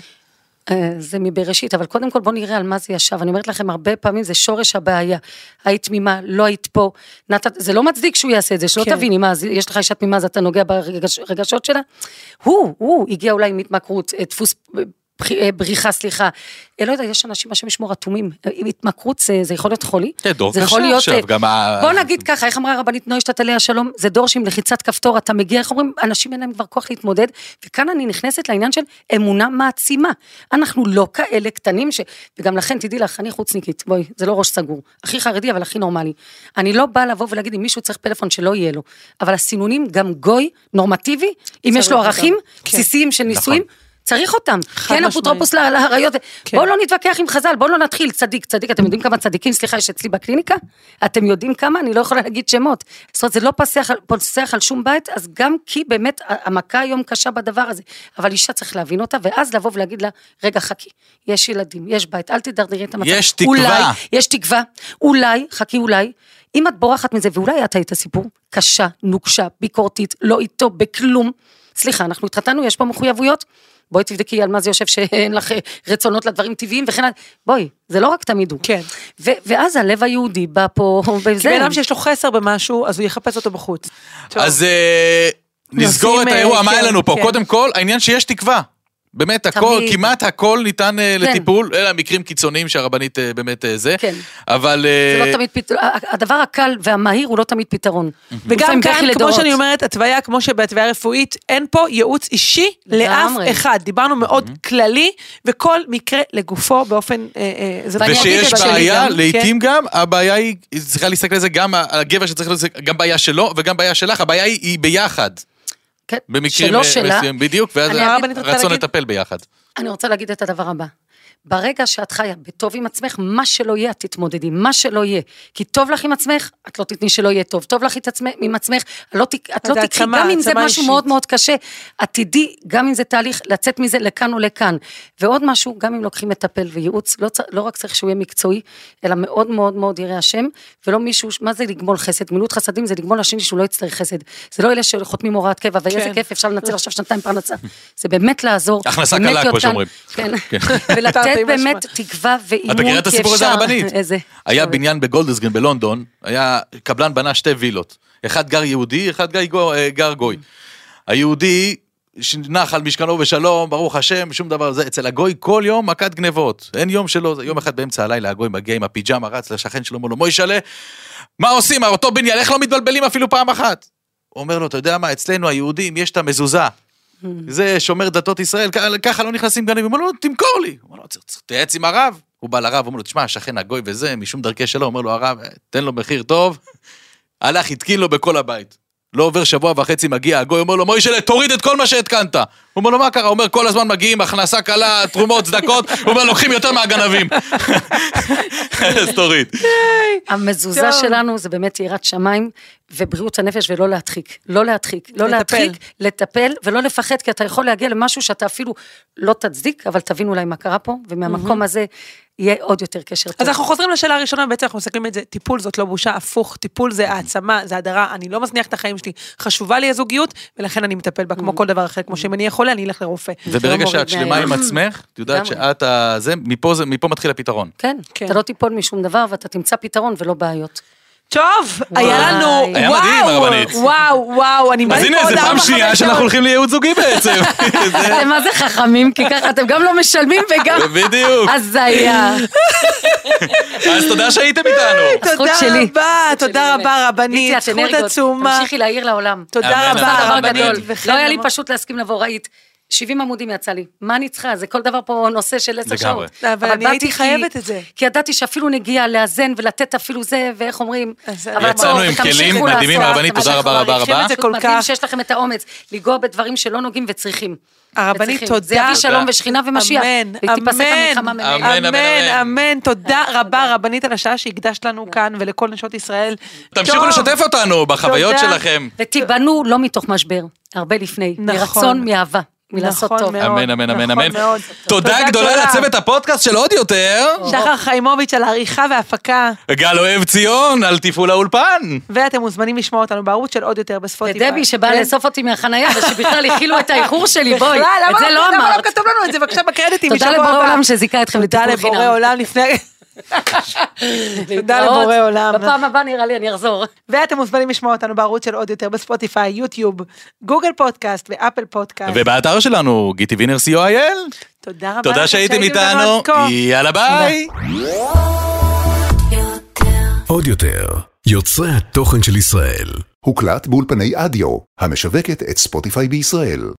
אה, זה מבראשית, אבל קודם כל בוא נראה על מה זה ישב. אני אומרת לכם, הרבה פעמים זה שורש הבעיה. היית תמימה, לא היית פה, נתת, זה לא מצדיק שהוא יעשה את זה, שלא כן. תביני, מה, יש לך אישה תמימה, אז אתה נוגע ברגשות שלה? הוא, הוא הגיע אולי עם התמכרות, אה, דפוס בריחה, סליחה. אה, לא יודע, יש אנשים, השם ישמור, אטומים. אה, עם התמכרות זה, זה יכול להיות חולי. כן, דור זה קשה יכול להיות, עכשיו, אה, גם ה- בוא נגיד ככה, איך אמרה הרבנית נוישטט עליה שלום, זה דור שעם לחיצת כפתור, אתה מגיע, איך אומרים, אנשים אין להם כבר כוח להתמודד, וכאן אני נכנסת לעניין של אמונה מעצימה. אנחנו לא כאלה קטנים, ש... וגם לכן, תדעי לך, אני חוצניקית, בואי, זה לא ראש סגור. הכי חרדי, אבל הכי נורמלי. אני לא באה לבוא ולהגיד, אם מישהו צריך פלאפון, שלא יהיה לו. אבל הסינונים, גם גוי, נורמטיבי, אם יש לו ערכים. כן. בסיסיים של נישואים, צריך אותם. כן. אפוטרופוס לאריות. כן. בואו לא נתווכח עם חז"ל, בואו לא נתחיל, צדיק, צדיק, אתם יודעים כמה צדיקים, סליחה, יש אצלי בקליניקה? אתם יודעים כמה? אני לא יכולה להגיד שמות. זאת אומרת, זה לא פוסח, על- פוסח על שום בית, אז גם כי באמת המכה היום קשה בדבר הזה. אבל אישה צריך להבין אותה, ואז לבוא ולהגיד לה, רגע, חכי, יש ילדים, יש בית, אל תדרדרי את המצב. יש תקווה. אולי, יש תקווה, אולי, חכי אולי, אם את בורחת מזה, ואולי את היית סיפור, קשה, נוקשה, ביקורתית, לא איתו, בכלום. סליחה, אנחנו התחתנו, יש פה מחויבויות? בואי תבדקי על מה זה יושב שאין לך רצונות לדברים טבעיים וכן הלאה, בואי, זה לא רק תמיד הוא. כן. ו- ואז הלב היהודי בא פה, כי וזה, בן אדם שיש לו חסר במשהו, אז הוא יחפש אותו בחוץ. טוב. אז אה, נסגור את האירוע, אה, מה כן, היה לנו פה? כן. קודם כל, העניין שיש תקווה. באמת, הכל, תמיד. כמעט הכל ניתן אה, כן. לטיפול, אלה המקרים קיצוניים שהרבנית אה, באמת אה, זה. כן. אבל... זה לא תמיד פתרון, הדבר הקל והמהיר הוא לא תמיד פתרון. וגם כאן, כמו לדורות. שאני אומרת, התוויה, כמו שבהתוויה רפואית, אין פה ייעוץ אישי לאף. אחד. דיברנו מאוד כללי, וכל מקרה לגופו באופן... אה, אה, ושיש בעיה, לעתים גם, הבעיה היא, היא צריכה להסתכל על זה גם, הגבר שצריך לזה, גם בעיה שלו וגם בעיה שלך, הבעיה היא, היא ביחד. כן, במקרים שלא אה, שלה, מסוימים, בדיוק, ואז אני הרצון להגיד- לטפל ביחד. אני רוצה להגיד את הדבר הבא. ברגע שאת חיה בטוב עם עצמך, מה שלא יהיה, את תתמודדי, מה שלא יהיה. כי טוב לך עם עצמך, את לא תתני שלא יהיה טוב. טוב לך עם עצמך, לא, תק- את לא תקחי, העצמה, גם אם זה משהו אישית. מאוד מאוד קשה, את תדעי, גם אם זה תהליך, לצאת מזה לכאן או לכאן. ועוד משהו, גם אם לוקחים מטפל וייעוץ, לא, צ- לא רק צריך שהוא יהיה מקצועי, אלא מאוד מאוד מאוד יראה השם, ולא מישהו, מה זה לגמול חסד? גמילות חסדים זה לגמול לשני שהוא לא יצטרך חסד. זה לא אלה שחותמים הוראת קבע, ואיזה כן. כיף, אפשר לנצל עכשיו שנתיים פרנסה. זה באמת לעזור. הכנסה קלה, כמו. שאומרים. כן. כן. ולתת משמע. באמת תקווה ואימון, את מכירה את הסיפור הזה. הרבנית? איזה? היה. בניין בגולדסגרין בלונדון, היה, קבלן בנה שתי וילות. אחד גר יהודי, אחד גר, אה, גוי. היהודי נח על משכנו בשלום, ברוך השם, שום דבר זה. אצל הגוי כל יום מכת גנבות. אין יום שלא, יום אחד באמצע הלילה הגוי מגיע עם הפיג'מה, רץ לשכן שלו, אומר לו, מוישלה, מה עושים? אותו בניין, איך לא מתבלבלים אפילו פעם אחת? הוא אומר לו, אתה יודע מה, אצלנו היהודים יש את המזוזה. זה שומר דתות ישראל, ככה לא נכנסים גנבים. הוא אומר לו, תמכור לי. הוא אומר לו, "צריך- להתייעץ עם הרב. הוא בא לרב, אומר לו, תשמע, השכן הגוי וזה, משום דרכי שלום, אומר לו, הרב, תן לו מחיר טוב. הלך, התקין לו בכל הבית. לא עובר שבוע וחצי, מגיע הגוי, אומר לו, מוישלה, תוריד את כל מה שהתקנת. הוא אומר לו, מה קרה? הוא אומר, כל הזמן מגיעים, הכנסה קלה, תרומות, צדקות. הוא אומר, לוקחים יותר מהגנבים. אז תוריד. המזוזה. שלנו זה באמת יראת שמיים ובריאות הנפש ולא להדחיק. לא להדחיק. לא לטפל. להדחיק, לטפל ולא לפחד, כי אתה יכול להגיע למשהו שאתה אפילו לא תצדיק, אבל תבין אולי מה קרה פה, ומהמקום הזה יהיה עוד יותר קשר טוב. אז אנחנו חוזרים לשאלה הראשונה, בעצם אנחנו מסתכלים על זה, טיפול זאת לא בושה, הפוך, טיפול זה העצמה, זה הדרה, אני לא מזניח את החיים שלי, חשובה לי הזוגיות, ולכן אני מטפל בה כמו כל דבר אחר, כמו שאם אני אהיה חולה, אני אלך לרופא. וברגע לא שאת שלמה עם. עצמך, את יודעת. שאת ה... זה, מפה זה- מפה מתחיל הפתרון. כן, כן. אתה לא תיפול משום דבר ואתה תמצא פתרון ולא בעיות. טוב. היה לנו, היה מדהים, וואו, הרבנית. וואו, וואו, אני אז הנה, עוד זה פעם שנייה שאנחנו. הולכים לייעוץ זוגי בעצם. זה- אתם מה זה חכמים, כי ככה אתם גם לא משלמים וגם... בדיוק. הזיה. אז תודה שהייתם איתנו. תודה. רבה, תודה רבה. רבנית, זכות. עצומה. תמשיכי להעיר לעולם. תודה רבה. וכן לא היה לי פשוט להסכים לבוא, ראית. 70 עמודים יצא לי, מה אני צריכה? זה כל דבר פה נושא של עשר לגמרי. שעות. אבל אני הייתי כי- חייבת את זה. כי ידעתי שאפילו נגיעה לאזן ולתת אפילו זה, ואיך אומרים, אבל יצאנו עצור, עם ותמשיכו כלים מדהימים, הרבנית, תודה רבה, רבה, רבה. זה כל מדהים כך. שיש לכם את האומץ לנגוע בדברים שלא נוגעים וצריכים. הרבנית. תודה. זה יביא שלום ושכינה ומשיח. אמן, אמן. אמן, אמן, אמן, תודה רבה רבנית על השעה שהקדשת לנו כאן ולכל נשות ישראל. תמשיכו. לשתף אותנו בחוויות. שלכם. ותיבנו לא מתוך משבר, הרבה לפני, נכון. מרצון, מאהבה, מלעשות נכון טוב. אמן, אמן, אמן, נכון אמן. מאוד. תודה גדולה לצוות הפודקאסט של עוד יותר. שחר חיימוביץ' על העריכה וההפקה, גל אוהב ציון על תפעול האולפן. ואתם מוזמנים לשמוע אותנו בערוץ של עוד יותר בספוטיפיי. ודבי שבאה כן? לאסוף אותי מהחנייה, ושבכלל הכילו את האיחור שלי, בואי, את למה זה לא למה אמרת. כתוב לנו את זה בבקשה בקרדיטים תודה לבורא. עולם שזיכה אתכם תודה לטיפול לבורא חינם. עולם לפני... תודה. לבורא עולם. בפעם הבאה נראה לי אני אחזור. ואתם מוזמנים לשמוע אותנו בערוץ של עוד יותר בספוטיפיי, יוטיוב, גוגל פודקאסט ואפל פודקאסט. ובאתר שלנו, גיטי וינר co.il. תודה רבה. תודה לכם שהייתם איתנו. יאללה ביי. עוד יותר, יוצרי התוכן של ישראל. הוקלט באולפני אדיו, המשווקת את ספוטיפיי בישראל.